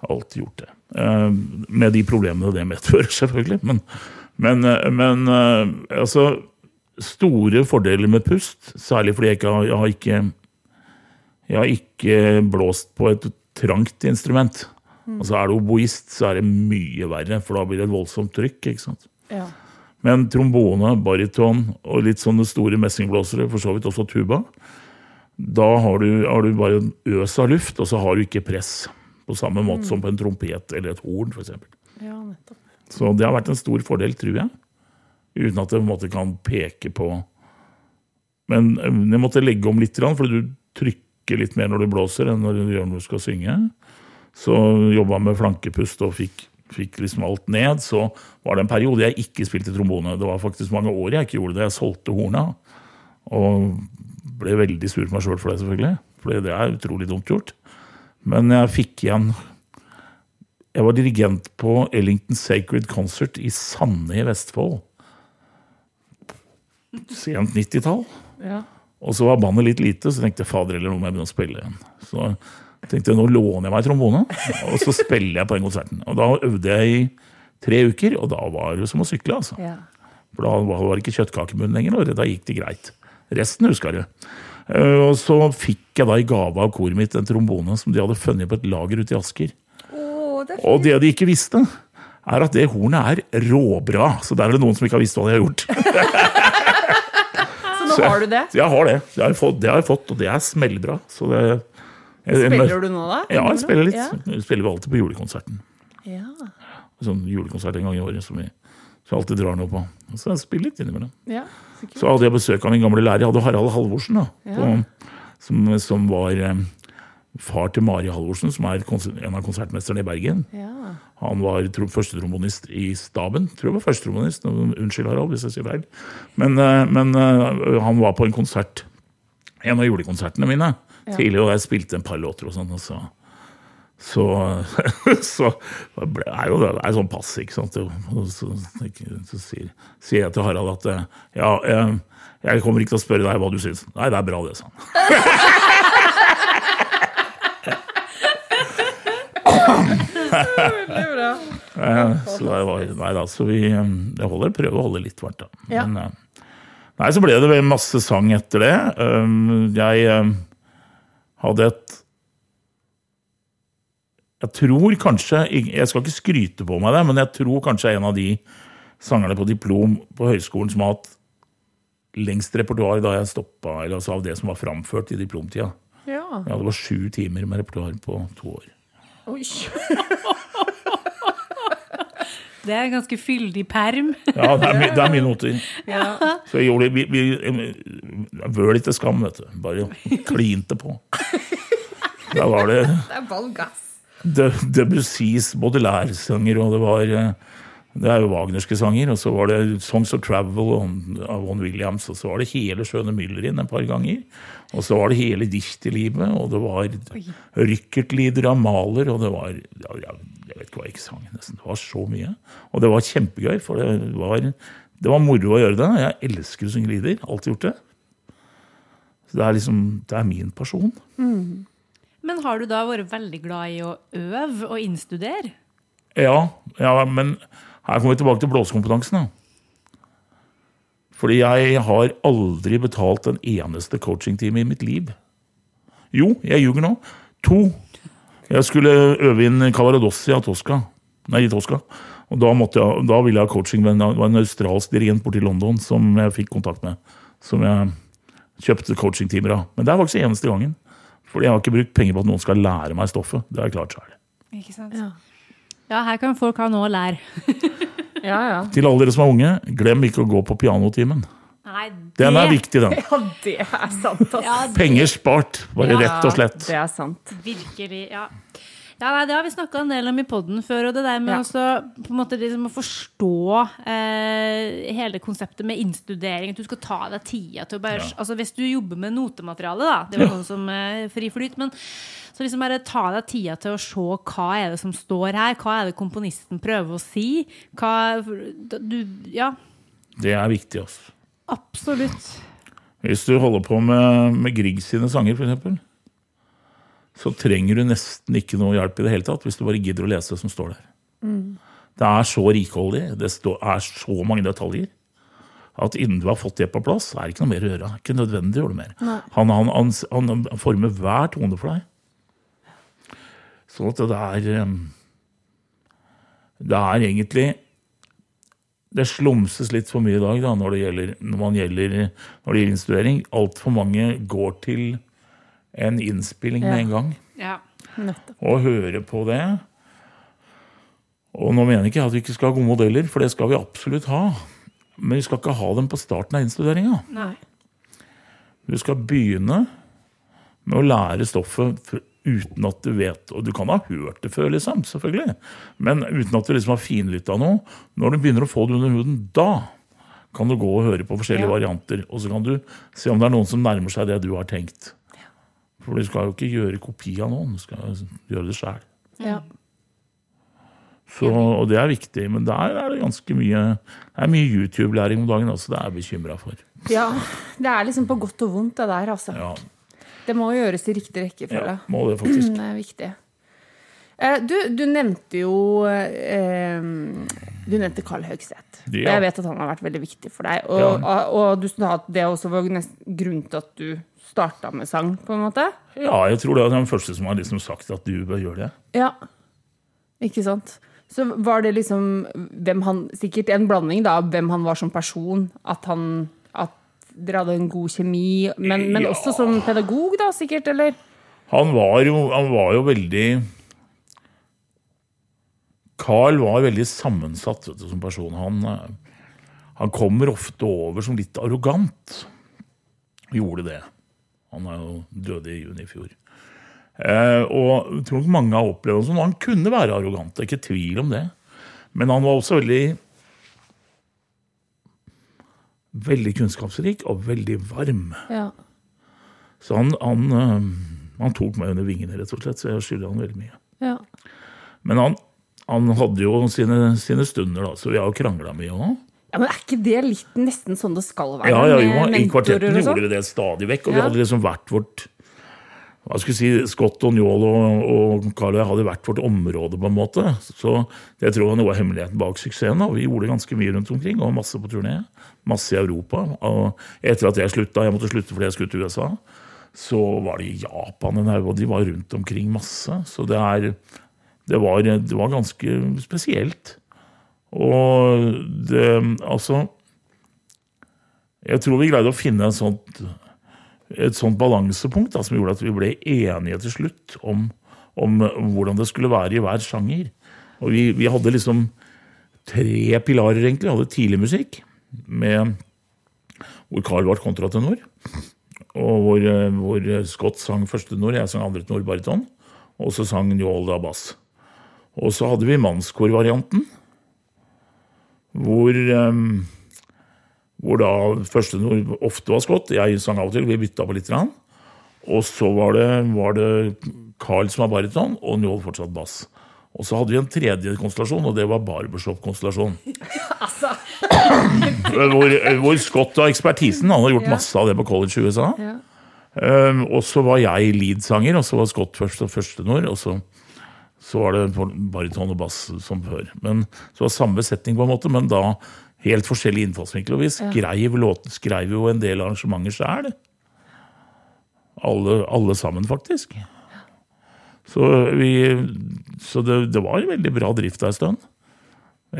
Alltid gjort det. Eh, med de problemene det medfører, selvfølgelig. Men, men, eh, men eh, altså Store fordeler med pust, særlig fordi jeg ikke har, jeg har ikke Jeg har ikke blåst på et trangt instrument. Altså Er du oboist, så er det mye verre, for da blir det et voldsomt trykk. ikke sant? Ja. Men trombone, baryton og litt sånne store messingblåsere, for så vidt også tuba, da har du, har du bare en øs av luft, og så har du ikke press. På samme måte som på en trompet eller et horn, f.eks. ja, nettopp. Så det har vært en stor fordel, tror jeg. Uten at jeg på en måte kan peke på Men eh, jeg måtte legge om litt, for du trykker litt mer når du blåser, enn når du skal synge. Så jobba med flankepust og fikk, fikk liksom alt ned. Så var det en periode jeg ikke spilte trombone. Det var faktisk mange år jeg ikke gjorde det. Jeg solgte horna. Og ble veldig sur på meg sjøl for det, selvfølgelig. For det er utrolig dumt gjort. Men jeg fikk igjen Jeg var dirigent på Ellington Sacred Concert i Sande i Vestfold. Sent 90-tall. Ja. Og så var bandet litt lite, så tenkte jeg fader eller nå må jeg begynne å spille igjen. Så tenkte jeg nå låner jeg meg trombone, og så spiller jeg på den konserten. Og da øvde jeg i tre uker, og da var det som å sykle, altså. Ja. For da var det ikke kjøttkakemunn lenger, og da gikk det greit. Resten husker jeg. Eh, Og så fikk jeg da i gave av koret mitt en trombone som de hadde funnet på et lager ute i Asker. Oh, det Og det de ikke visste, er at det hornet er råbra. Så der er det noen som ikke har visst hva de har gjort. Så nå har du det? Så jeg har det. Det har jeg fått, det har jeg fått og det er smellbra. Så det, Spiller du nå, da? Ja, jeg spiller litt. Ja. Spiller vi alltid på julekonserten. Ja. Sånn julekonsert en gang i året som vi, som alltid drar noe på. Så jeg spiller litt innimellom. ja. Så. Så hadde jeg besøk av min gamle lærer. Jeg hadde Harald Halvorsen da, på som, som var eh, far til Mari Halvorsen, som er en av konsertmesterne i Bergen. Ja. Han var tro- førstetrombonist i staben. Tror jeg var førstetrombonist. Unnskyld, Harald, hvis jeg sier feil. Men, eh, men eh, han var på en konsert, en av julekonsertene mine, tidligere, og jeg spilte en par låter og sånn. og så så, så ble, er jo det er sånn passe, ikke sant. Og så, så sier, sier jeg til Harald at eh, ja, jeg, jeg kommer ikke til å spørre deg hva du syns. Nei, det er bra, det, sa han. Eh, Så det var, nei da, så vi eh, jeg holder, prøver å holde litt varmt, da. Men, eh, nei, så ble det masse sang etter det. Jeg eh, hadde et Jeg tror kanskje Jeg skal ikke skryte på meg det, men jeg tror kanskje er en av de sangerne på diplom på høyskolen som har hatt lengst repertoar da jeg stoppa, eller altså av det som var framført i diplomtida. ja. Ja, det var sju timer med repertoar på to år. Oi. Det er en ganske fyldig perm. Ja, det er, det er mye noter. Ja. Så jeg gjorde, det vi vøl ikke skam, vet du. Bare klinte på. Da var det Det er ball gass. De- Debussys Baudelaire-sanger, og det var eh, Det er jo wagnerske sanger. Og så var det Songs of Travel av Von Williams, og så var det hele Skjøne inn et par ganger. Og så var det hele Dichterlivet, og det var Rykkertlieder av Maler, og det var ja, Jeg vet ikke hva jeg ikke sang, nesten. Det var så mye. Og det var kjempegøy, for det var, det var moro å gjøre det. Jeg elsker å synge lieder. Alltid gjort det. Så det er liksom Det er min pasjon. Men har du da vært veldig glad i å øve og innstudere? Ja, ja, men her kommer vi tilbake til blåsekompetansen. Fordi jeg har aldri betalt en eneste coachingtime i mitt liv. Jo, jeg ljuger nå. To. Jeg skulle øve inn Cavaradossi av Tosca. Nei, i Tosca. Og da, måtte jeg, da ville jeg ha coaching med en, en australsk dirigent borti London som jeg fikk kontakt med. Som jeg kjøpte coachingtimer av. Men det er faktisk eneste gangen. Fordi jeg har ikke brukt penger på at noen skal lære meg stoffet. Det har jeg klart sjøl. Ikke sant? Ja. Ja, her kan folk ha noe å lære. Ja, ja. Til alle dere som er unge, glem ikke å gå på pianotimen. Nei, Den er viktig, den. Ja, det er sant, altså. Ja, Penger spart, bare Ja, rett og slett. Det er sant. Virkelig, ja. Ja, nei, Det har vi snakka en del om i poden før. Og det der med Ja. også, på en måte liksom å forstå eh, hele konseptet med innstudering. At du skal ta deg tida til å bare altså Hvis du jobber med notemateriale, da. Det var noen som eh, friflyt. Men så liksom bare ta deg tida til å se hva er det som står her. Hva er det komponisten prøver å si? Hva du, Ja, Det er viktig. altså. absolutt. Hvis du holder på med, med Grieg sine sanger, f.eks., så trenger du nesten ikke noe hjelp i det hele tatt, hvis du bare gidder å lese det som står der. Det er så rikholdig, det er så mange detaljer, at innen du har fått det på plass, er det ikke noe mer å gjøre. Det er ikke nødvendig å gjøre det mer. Han, han, han, han former hver tone for deg. Sånn at det er Det er egentlig det slumses litt for mye i dag da, når det gjelder, når man gjelder, når det gjelder instruering. Altfor mange går til en innspilling med en gang Ja. og hører på det. Og nå mener ikke jeg at vi ikke skal ha gode modeller, for det skal vi absolutt ha. Men vi skal ikke ha dem på starten av innstuderinga. Du skal begynne med å lære stoffet uten at du vet Og du kan ha hørt det før, liksom, selvfølgelig. Men uten at du liksom har finlytta noe. Når du begynner å få det under huden, da kan du gå og høre på forskjellige Ja. varianter. Og så kan du se om det er noen som nærmer seg det du har tenkt. For du skal jo ikke gjøre kopi av noen, du skal gjøre det sjæl. Ja. Så, og det er viktig, men der er det ganske mye Det er mye YouTube-læring om dagen Altså, det er jeg bekymra for. ja. Det er liksom på godt og vondt, det der, altså. Ja, Det må gjøres i riktig rekkefølge. ja, må det faktisk. Det er viktig. Eh, Du, du nevnte jo eh, Du nevnte Carl Høgseth. Ja. Jeg vet at han har vært veldig viktig for deg. Og, Ja. og, og du sa at det også var grunnen til at du starta med sang, på en måte? Ja, jeg tror det er den første som har liksom sagt at du bør gjøre det. Ja. Ikke sant? Så var det liksom hvem han Sikkert en blanding da, av hvem han var som person. At han dere hadde en god kjemi. Men, men Ja. også som pedagog, da, sikkert? Eller? Han var jo, han var jo veldig Carl var veldig sammensatt du, som person. Han, eh, han kommer ofte over som litt arrogant. Gjorde det. Han er jo døde i juni i fjor. Eh, og jeg tror nok mange har opplevd det sånn. Han kunne være arrogant, det er ikke tvil om det. Men han var også veldig Veldig kunnskapsrik og veldig varm. Ja. Så han, han, eh, han tok meg under vingene, rett og slett, så jeg skylder han veldig mye. ja. Men han, han hadde jo sine, sine stunder, da, så vi har jo krangla mye òg. Ja, men Er ikke det litt nesten sånn det skal være? Ja, ja, jo, I kvartetten og sånn? gjorde vi det stadig vekk. Og vi hadde liksom vært vårt hva skulle si, Scott og Njål og, og jeg hadde vært vårt område, på en måte. Så det tror jeg var noe av hemmeligheten bak suksessen. Da. vi gjorde ganske mye rundt omkring, og masse på turné. Masse i Europa. Og etter at jeg slutta, jeg måtte slutte fordi jeg skulle til USA, så var det i Japan en haug, og de var rundt omkring masse. Så det er det var, det var ganske spesielt. Og det Altså Jeg tror vi greide å finne en sånt, et sånt balansepunkt da, som gjorde at vi ble enige til slutt om, om hvordan det skulle være i hver sjanger. Og vi, vi hadde liksom tre pilarer, egentlig. Vi hadde tidlig musikk, med, hvor Carl var kontratenor. Og hvor, hvor Scott sang første nord, jeg sang andre tenor bariton. Og så sang Njål da bass. Og så hadde vi mannskorvarianten, hvor, um, hvor da første nord ofte var Scott. Jeg sang av og til, vi bytta på litt. Og så var det, var det Carl som var bariton, og Njål fortsatt bass. Og så hadde vi en tredje konstellasjon, og det var barbershop-konstellasjon. hvor, hvor Scott og ekspertisen han har gjort masse av det på college i USA. Ja. Um, og så var jeg leadsanger, og så var Scott først og førstenor. Og så, så var det baryton og bass som før. Men Så var det samme besetning, på en måte, men da helt forskjellig innfallsvinkel. Og vi skrev, låten, skrev jo en del arrangementer sjøl. Alle, alle sammen, faktisk. Så, vi, så det, det var en veldig bra drift der en stund.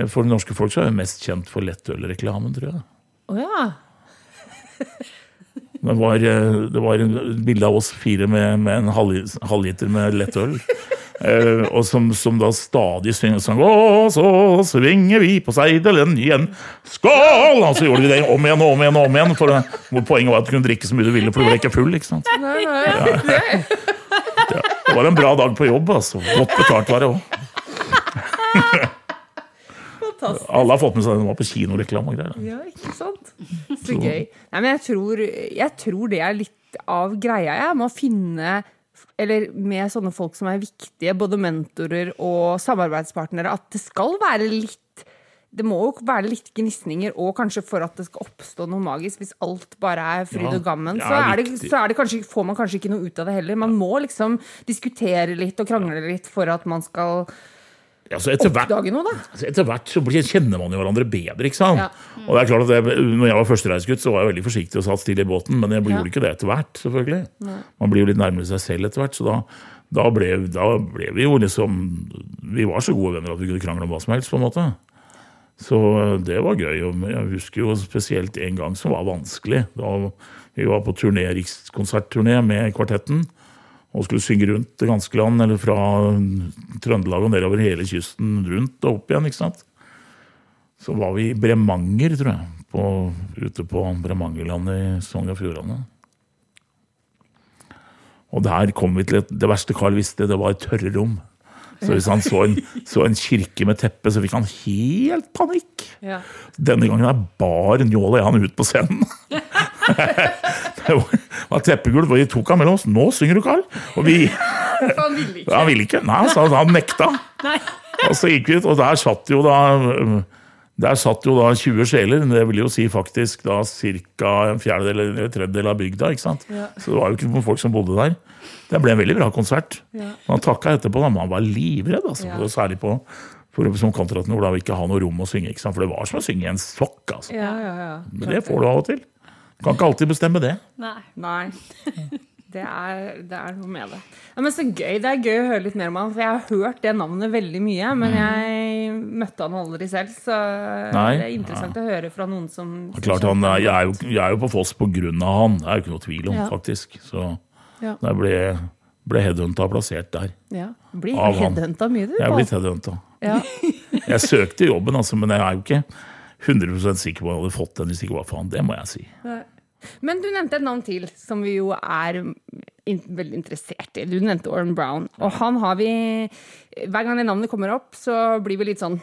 For det norske folk så er jeg mest kjent for lettølreklamen, tror jeg. Oh, ja. Det var, eh, det var en bilde av oss fire med, med en halv- halvliter med lettøl. Eh, og som, som da stadig synger sånn Å, så svinger vi på seidelen igjen. Skål! Og så gjorde vi det om igjen og om igjen. og om igjen for Poenget var at du kunne drikke så mye du ville, for du ble ikke full. ikke sant? Nei, nei. Det var en bra dag på jobb. altså. Godt betalt var det òg. Fantastisk. Alle har fått med seg at den var på kinoreklame og greier. Ja, ikke sant? Så gøy. Nei, men jeg tror, jeg tror det er litt av greia, jeg, med å finne eller med sånne folk som er viktige, både mentorer og samarbeidspartnere, at det skal være litt det må jo være litt gnisninger, og kanskje for at det skal oppstå noe magisk. Hvis alt bare er fryd og gammen, det så, det, så det kanskje, får man kanskje ikke noe ut av det heller. Man må liksom diskutere litt og krangle litt for at man skal Ja, så etter hvert oppdage noe, da. Altså, etter hvert så blir, kjenner man jo hverandre bedre. ikke sant? Ja. Og det er klart at jeg, når jeg var førstereisgutt, så var jeg veldig forsiktig og satt stille i båten. Men jeg Ja. gjorde ikke det etter hvert. selvfølgelig. Man blir jo litt nærmere seg selv etter hvert. Så da, da, ble, da ble vi jo liksom Vi var så gode venner at vi kunne krangle om hva som helst. på en måte. Så eh, det var gøy. og Jeg husker jo spesielt en gang som var vanskelig. Da vi var på turné, rikskonsertturné med kvartetten og skulle synge rundt det ganske land, eller fra Trøndelag og nedover hele kysten rundt og opp igjen. ikke sant? Så var vi i Bremanger, tror jeg, på, ute på Bremangerlandet i Sogn og Fjordane. Og der kom vi til et, Det verste Carl visste, det var et tørre rom. Så hvis han så en, så en kirke med teppe, så fikk han helt panikk. Ja. Denne gangen der bar Njål og jeg han ut på scenen. det var, var teppegulv, og de tok han mellom oss. 'Nå synger du, Carl!' Og vi, han ville ikke. han ville ikke. Nei, så han nekta. Og så gikk vi ut, og der satt jo da der satt jo da 20 sjeler, det vil jo si faktisk da ca. en fjerdedel eller tredjedel av bygda. ikke sant? Ja. Så det var jo ikke noen folk som bodde der. Det ble en veldig bra konsert. Ja. Han takka etterpå, da, men han var livredd. altså, Ja. Særlig på for som kontratenor, da vi ikke har noe rom å synge. ikke sant? For det var som å synge i en sokk. altså. Ja, ja, ja. Men det får du av og til. Kan ikke alltid bestemme det. Nei. Nei. Det er, det er noe med det. Ja, men Så gøy. Det er gøy å høre litt mer om han, for jeg har hørt det navnet veldig mye. Men jeg møtte han aldri selv, så Nei. det er interessant å høre fra noen som er Klart han, jeg, er jo, jeg er jo på Foss på grunn av han, det er jo ikke noe tvil om, Ja. faktisk. Så Ja. jeg ble, ble headhunta plassert der. ja. Blir headhunta mye, du? Jeg er blitt headhunta. Ja. Jeg søkte jobben, altså, men jeg er jo ikke 100% sikker på at jeg hadde fått den hvis ikke var for han. Det må jeg si. Men du nevnte et navn til som vi jo er in veldig interessert i. Du nevnte Oren Brown. Og han har vi Hver gang det navnet kommer opp, så blir vi litt sånn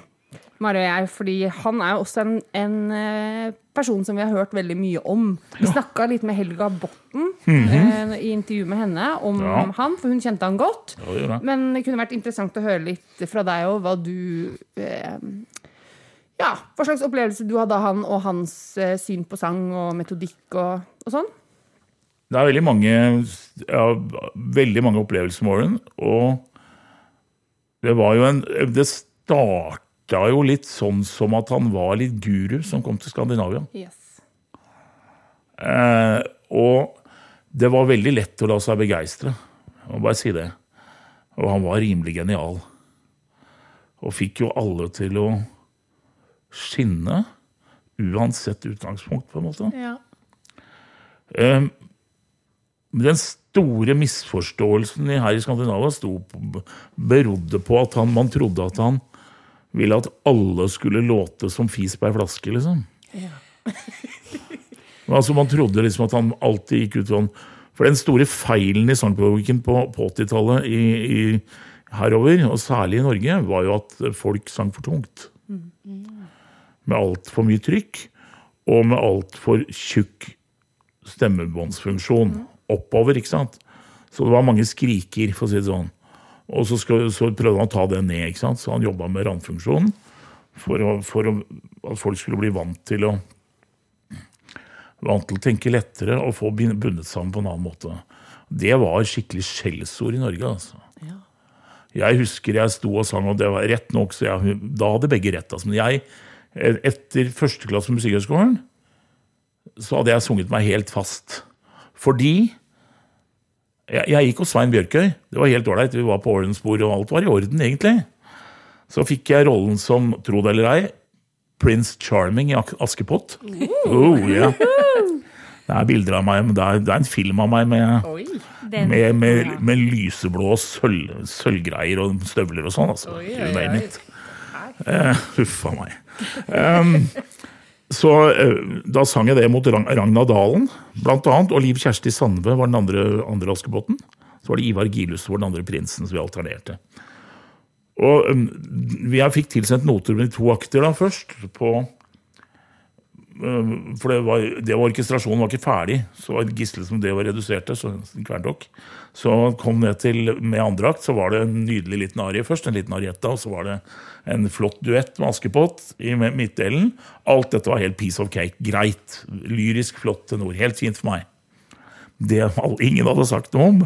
Mari og jeg, fordi han er jo også en, en eh, person som vi har hørt veldig mye om. Vi snakka litt med Helga Botten eh, i intervju med henne om Ja. han, for hun kjente han godt. Ja, det det. Men det kunne vært interessant å høre litt fra deg òg, hva du eh, Ja, hva slags opplevelse du hadde av han, og hans eh, syn på sang og metodikk og, og sånn. Det er veldig mange, ja, veldig mange opplevelser med Warren, og det var jo en Det starta jo litt sånn som at han var litt guru som kom til Skandinavia. Yes. Eh, og det var veldig lett å la seg begeistre. Må bare si det. Og han var rimelig genial. Og fikk jo alle til å skinne, uansett utgangspunkt, på en måte. Ja. Eh, Den store misforståelsen her i Skandinavia sto berodde på at han, man trodde at han ville at alle skulle låte som fis på ei flaske, liksom. Ja. altså Man trodde liksom at han alltid gikk ut sånn For den store feilen i sangpedagogikken på, på 80-tallet i, i, herover, og særlig i Norge, var jo at folk sang for tungt. Med altfor mye trykk, og med altfor tjukk stemmebåndsfunksjon oppover, ikke sant? Så det var mange skriker, for å si det sånn. Og så, skal, så prøvde han å ta det ned, ikke sant? så han jobba med randfunksjonen for, å, for å, at folk skulle bli vant til å vant til å tenke lettere og få bundet sammen på en annen måte. Det var skikkelig skjellsord i Norge, altså. Jeg husker jeg sto og sang, og det var rett nok, så jeg, da hadde begge rett. Altså. Men jeg, etter første klasse på Musikkhøgskolen, så hadde jeg sunget meg helt fast. Fordi jeg, jeg gikk hos Svein Bjørkøy. Det var helt ålreit. Vi var på ordensbord, og alt var i orden, egentlig. Så fikk jeg rollen som, tro det eller ei, Prince Charming i Askepott. Oh, yeah. Det er bilder av meg, men det er, det er en film av meg med, Den- med, med, med lyseblå sølv, sølvgreier og støvler og sånn. Altså. Name it. Eh, meg. Um, så eh, da sang jeg det mot Ragn- Ragna Dalen, blant annet. Og Liv Kjersti Sandve var den andre, andre Askepott. Så var det Ivar Gilhus som var den andre prinsen, som vi alternerte. Og um, jeg fikk tilsendt noter med to akter da først, på For det var, det var orkestrasjonen var ikke ferdig, så var Gisle som det var reduserte, så Kverndokk. Så kom ned til med andre akt, så var det en nydelig liten arie først, en liten arietta, og så var det en flott duett med Askepott i midtdelen. Alt dette var helt piece of cake. Greit. Lyrisk, flott tenor. Helt fint for meg. Det ingen hadde sagt noe om,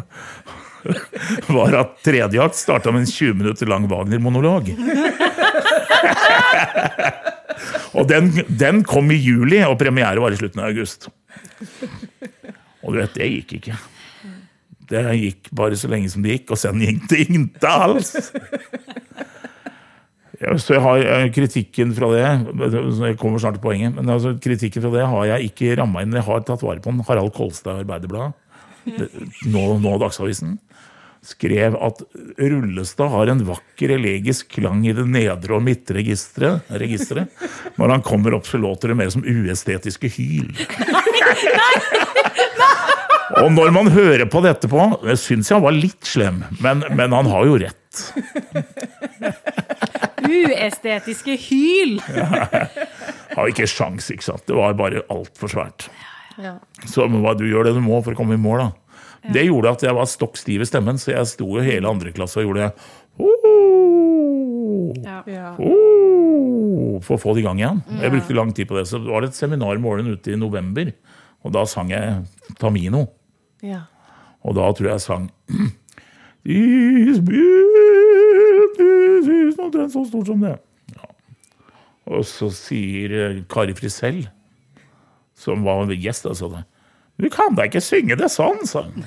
var at tredje akt starta med en 20 minutter lang Wagner-monolog. og den, den kom i juli, og premiere var i slutten av august. Og du vet, det gikk ikke. Det gikk bare så lenge som det gikk, og sen gikk det. Ja, så jeg har eh, kritikken fra det Jeg kommer snart til poenget. Men altså, kritikken fra det har jeg ikke ramma inn. Jeg har tatt vare på den. Harald Kolstad i Arbeiderbladet, nå, nå Dagsavisen, skrev at Rullestad har en vakker elegisk klang i det nedre og midtre registeret. Når han kommer opp, så låter det mer som uestetiske hyl. Og når man hører på dette på, syns jeg han var litt slem, men, men han har jo rett. Uestetiske hyl! Har ikke sjans, ikke sant. Det var bare altfor svært. Ja. Så hva, du gjør det du må for å komme i mål, da. Det gjorde at jeg var stokk stiv i stemmen, så jeg sto jo hele andre klasse og gjorde oh, Ja. Ja. oh, for å få det i gang igjen. Jeg brukte lang tid på det. Så var det et seminar i morgen ute i november, og da sang jeg Tamino. Ja. Og da tror jeg jeg sang This beauty is Omtrent så stort som det. Ja. Og så sier Kari Frisell, som var gjest, sa det. Du kan da ikke synge det sånn, sa hun.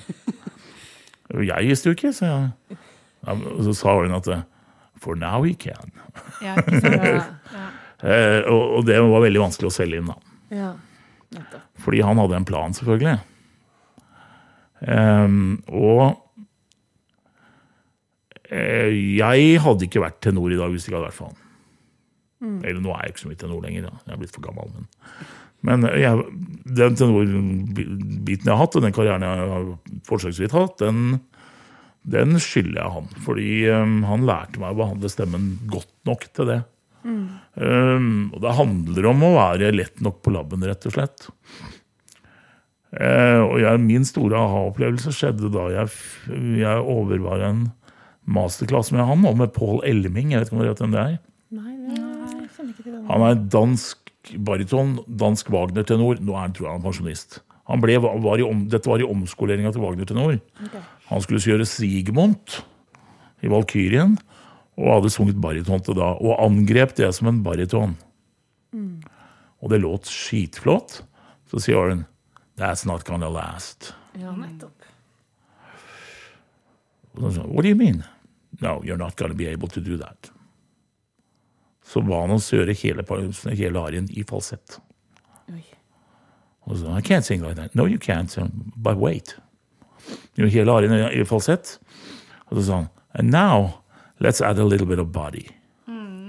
Jeg visste jo ikke, sa jeg. Ja, så sa hun at For now he can. Ja. Ja. Eh, og, og det var veldig vanskelig å selge inn, da. ja. Fordi han hadde en plan, selvfølgelig. Um, og eh, jeg hadde ikke vært tenor i dag hvis ikke jeg hadde vært for han. Eller nå er jeg ikke så mye tenor lenger, da. jeg er blitt for gammel. Men Men jeg, den tenorbiten jeg har hatt, og den karrieren jeg har forsøksvis hatt, den, den skylder jeg han. Fordi um, han lærte meg å behandle stemmen godt nok til det. Um, og det handler om å være lett nok på labben, rett og slett. Uh, og jeg, min store aha-opplevelse skjedde da jeg, jeg overvar en masterclass med han, og med Paul Elming. Jeg vet ikke om dere vet hvem det er? Nei, det jeg ikke til det. Han er dansk bariton, dansk Wagner-tenor. Nå er han, tror jeg han er pensjonist. Han ble, var i om, dette var i omskoleringa til Wagner-tenor. Han skulle gjøre Sigmund i Valkyrien, og hadde sunget bariton til da. Og angrep det som en bariton. Og det låt skitflott. Så sier Aaron That's not gonna last. Ja, nettopp. What do you mean? No, you're not gonna be able to do that. Så ba han oss gjøre hele, par- hele arien i falsett. Oi. Og så I can't sing like that. No, you can't. But wait. Gjorde hele arien i falsett. Og så sa han, And now, let's add a little bit of body.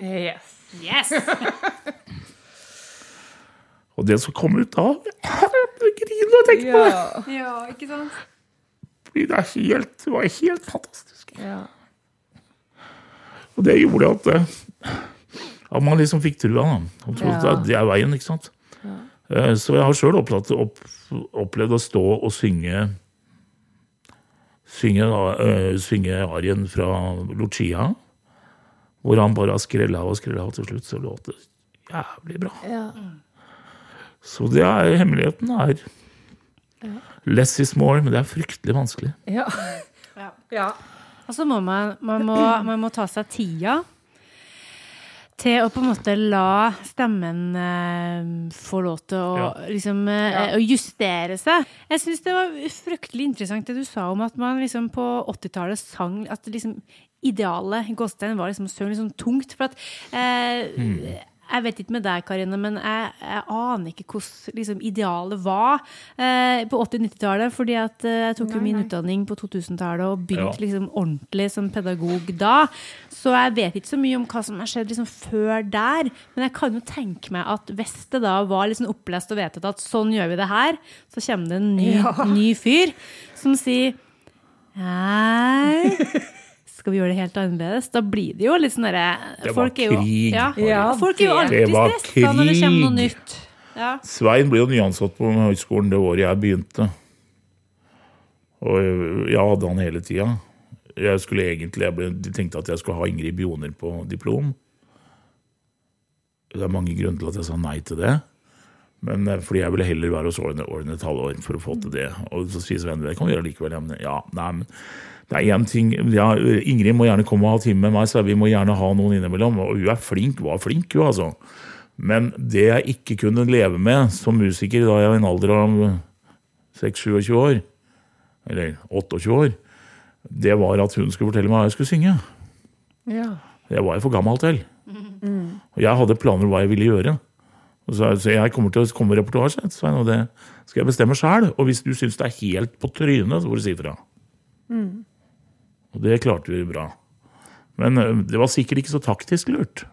Yes. Yes! Og det som kom ut da Jeg griner jeg tenker på det. Ja. ja, ikke sant? Fordi det, er helt, det var helt fantastisk. ja. Og det gjorde at, eh, at man liksom fikk trua. Da. Og trodde Ja. at det er veien, ikke sant. Ja. Så jeg har sjøl opplevd, opp, opplevd å stå og synge Synge, eh, synge arien fra Lucia. Hvor han bare har skrella og skrella, og til slutt så låt det jævlig bra. Ja. Så det er hemmeligheten er Less is more, men det er fryktelig vanskelig. Ja. Ja. ja. Og så må man, man, må, man må ta seg tida til å på en måte la stemmen eh, få lov til å, Ja. liksom, eh, Ja. å justere seg. Jeg syns det var fryktelig interessant det du sa om at man liksom på 80-tallet sang at liksom idealet i Gåstein var liksom å synge liksom tungt. For at eh, Jeg vet ikke med deg, Karine, men jeg, jeg aner ikke hvordan liksom, idealet var eh, på 80-90-tallet. Fordi at eh, jeg tok jo min nei. utdanning på 2000-tallet og begynte Ja. liksom ordentlig som pedagog da. Så jeg vet ikke så mye om hva som har skjedd liksom før der. Men jeg kan jo tenke meg at hvis det da var liksom opplest og vedtatt at sånn gjør vi det her, så kommer det en ny, Ja. ny fyr som sier Nei, skal vi gjøre det helt annerledes? Da blir det jo litt sånn derre folk er jo- krig. Ja, Ja, folk er jo alltid stressa når det kommer noe nytt. Ja. Svein ble jo nyansatt på høyskolen det året jeg begynte. Og jeg hadde han hele tida. Jeg skulle egentlig, jeg ble, de tenkte at jeg skulle ha Ingrid Bjoner på diplom. Det er mange grunner til at jeg sa nei til det. Men eh, fordi jeg ville heller være hos Årene et halvår for å få til det. Og så sier Svein det kan vi gjøre likevel. Ja, men, ja, nei, men det er én ting ja, Ingrid må gjerne komme og ha time med meg, så vi må gjerne ha noen innimellom. Og hun er flink, var flink, hun, altså. Men det jeg ikke kunne leve med som musiker da jeg var i en alder av 6-27 år, eller 28 år, det var at hun skulle fortelle meg hva jeg skulle synge. Ja. Det var jeg for gammel til. Og jeg hadde planer om hva jeg ville gjøre. Så, så jeg kommer til å komme med repertoar, og det skal jeg bestemme sjæl. Og hvis du syns det er helt på trynet, så får du si ifra. Og det klarte vi bra. Men det var sikkert ikke så taktisk lurt.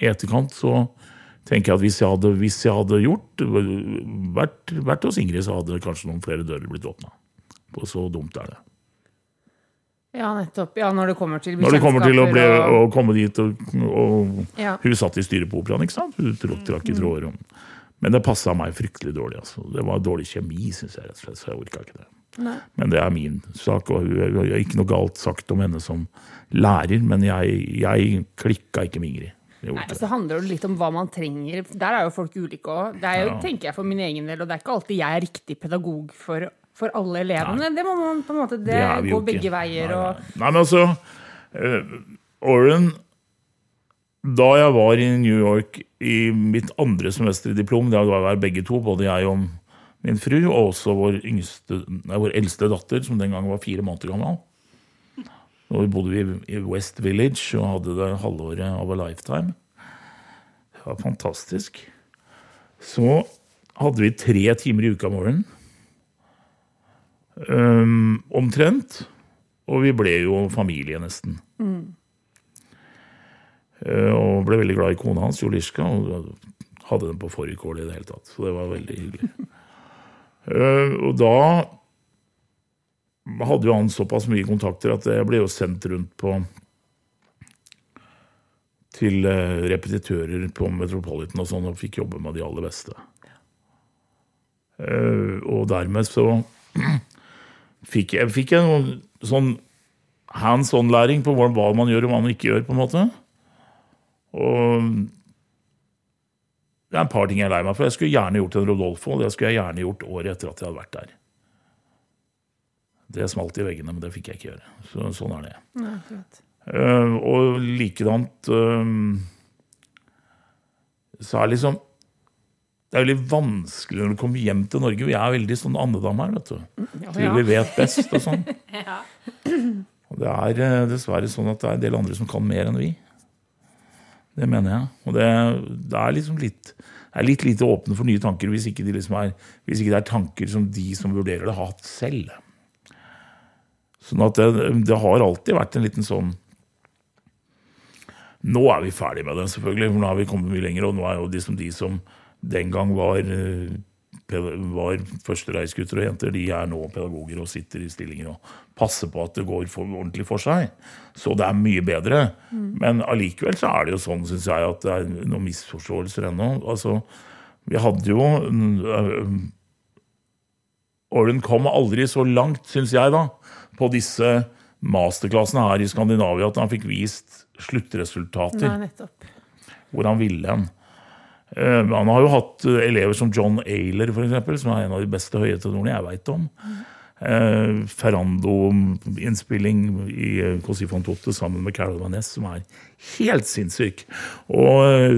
I etterkant så tenker jeg at hvis jeg hadde, hvis jeg hadde gjort vært, vært hos Ingrid, så hadde kanskje noen flere dører blitt åpna. Så dumt er det. ja, nettopp. Ja, når det kommer til Når det kommer til å, bli, og... å komme dit og, og Ja. Hun satt i styret på operaen, ikke sant? Hun trakk, trakk i tråder. om- Men det passa meg fryktelig dårlig. Altså. Det var dårlig kjemi, syns jeg, rett og slett. Så jeg orka ikke det. Nei. Men det er min sak, og hun har ikke noe galt sagt om henne som lærer, men jeg, jeg klikka ikke med Ingrid. Nei, så det. handler det litt om hva man trenger. Der er jo folk ulike òg. Det er jo, Ja. tenker jeg for min egen del, og det er ikke alltid jeg er riktig pedagog for, for alle elevene. Det må man på en måte, det, Det går begge veier. Nei, Og, nei. nei, men altså uh, Oren Da jeg var i New York i mitt andre semester i diplom, da var begge to, både jeg og min fru, og også vår, yngste, nei, vår eldste datter, som den gang var fire måneder gammel. Og vi bodde i, West Village og hadde det halvåret av a lifetime. Det var fantastisk. Så hadde vi tre timer i uka om morgenen. Um, omtrent. Og vi ble jo familie, nesten. Eh, og ble veldig glad i kona hans, Jolishka. Og hadde den på fårikål i det hele tatt. Så det var veldig hyggelig. Eh, og da hadde jo han såpass mye kontakter at jeg ble jo sendt rundt på til eh, repetitører på Metropolitan og sånn, og fikk jobbe med de aller beste. Eh, og dermed så fikk jeg, fikk jeg noen sånn hands on-læring på hva man gjør og hva man ikke gjør, på en måte. Og det er en par ting jeg er lei meg for. Jeg skulle gjerne gjort en Rodolfo, det skulle jeg gjerne gjort året etter at jeg hadde vært der. Det smalt i veggene, men det fikk jeg ikke gjøre. Så, sånn er det. Ja. Eh, og likedant uh, Så er liksom Det er veldig vanskelig når du kommer hjem til Norge. Vi er veldig sånn andedam her, vet du. Ja, Tror ja. vi vet best og sånn. Og det er eh, dessverre sånn at det er en del andre som kan mer enn vi. Det mener jeg. Og det, det er liksom litt er litt lite åpne for nye tanker hvis ikke, de liksom er, hvis ikke det er tanker som de som vurderer det, har hatt selv. Sånn at det, det har alltid vært en liten sånn Nå er vi ferdig med det, selvfølgelig, for nå har vi kommet mye lenger. Og nå er jo de som, de som den gang var, eh, var førstereisgutter og jenter, de er nå pedagoger og sitter i stillinger og passer på at det går for, ordentlig for seg. Så det er mye bedre. Men allikevel så er det jo sånn, syns jeg, at det er noen misforståelser ennå. Altså, vi hadde jo øh, Orlen kom aldri så langt, syns jeg, da, på disse masterklassene her i Skandinavia at han fikk vist sluttresultater Nei, hvor han ville hen. Eh, Han har jo hatt eh, elever som John Ayler, for eksempel, som er en av de beste høyttenorene jeg veit om. Eh, Ferrando-innspilling i eh, Così fan Totte sammen med Carol Vaness, som er helt sinnssyk. Og eh,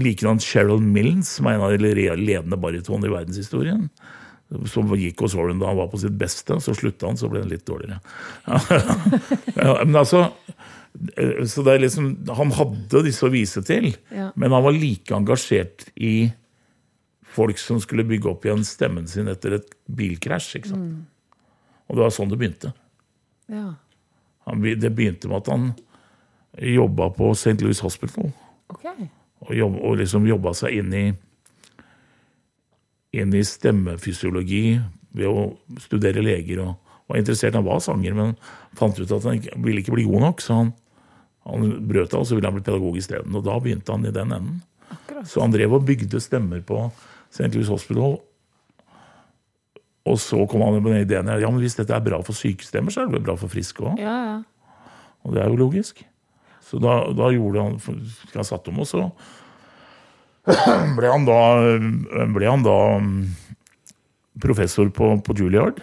likedan Cheryl Millens, som er en av de ledende baritonene i verdenshistorien. Som gikk hos Warren da han var på sitt beste. Så slutta han, så ble han litt dårligere. ja, men altså, så det er liksom, Han hadde disse å vise til, Ja. men han var like engasjert i folk som skulle bygge opp igjen stemmen sin etter et bilkrasj. ikke sant? Og det var sånn det begynte. Ja. Han, det begynte med at han jobba på St. Louis Hospital. Okay. Og, jobb, og liksom jobba seg inn i inn i stemmefysiologi ved å studere leger. og var interessert, Han var sanger, men fant ut at han ville ikke bli god nok. Så han, han brøt av, og så ville han bli pedagog isteden. Og da begynte han i den enden. Akkurat. Så han drev og bygde stemmer på St. Louis Hospital. Og så kom han med den ideen ja, men hvis dette er bra for sykestemmer, så er det vel bra for friske òg. Ja, ja. Og det er jo logisk. Så da, da gjorde han Han satte om, og så ble han da, ble han da mm, professor på, på Juilliard.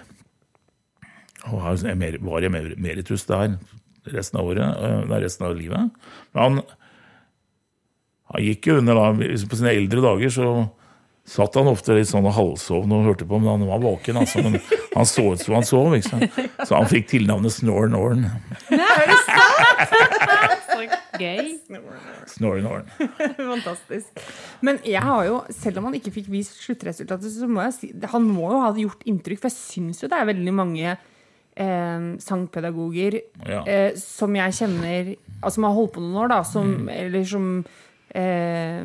Og var i emeritus der resten av året, eh, resten av livet. Men han, han gikk jo under da, På sine eldre dager så satt han ofte litt sånn og halvsovn og hørte på, men han var våken. Altså, men han så ut som han sov. Ikke sant? Så han fikk tilnavnet Snorren-Orn. Er det sant? gøy. Snore Norn. Fantastisk. Men jeg har jo, selv om han ikke fikk vist sluttresultatet, så må jeg si han må jo ha gjort inntrykk. For jeg syns jo det er veldig mange eh, sangpedagoger Ja. eh, som jeg kjenner altså Som har holdt på noen år, da, som, eller som eh,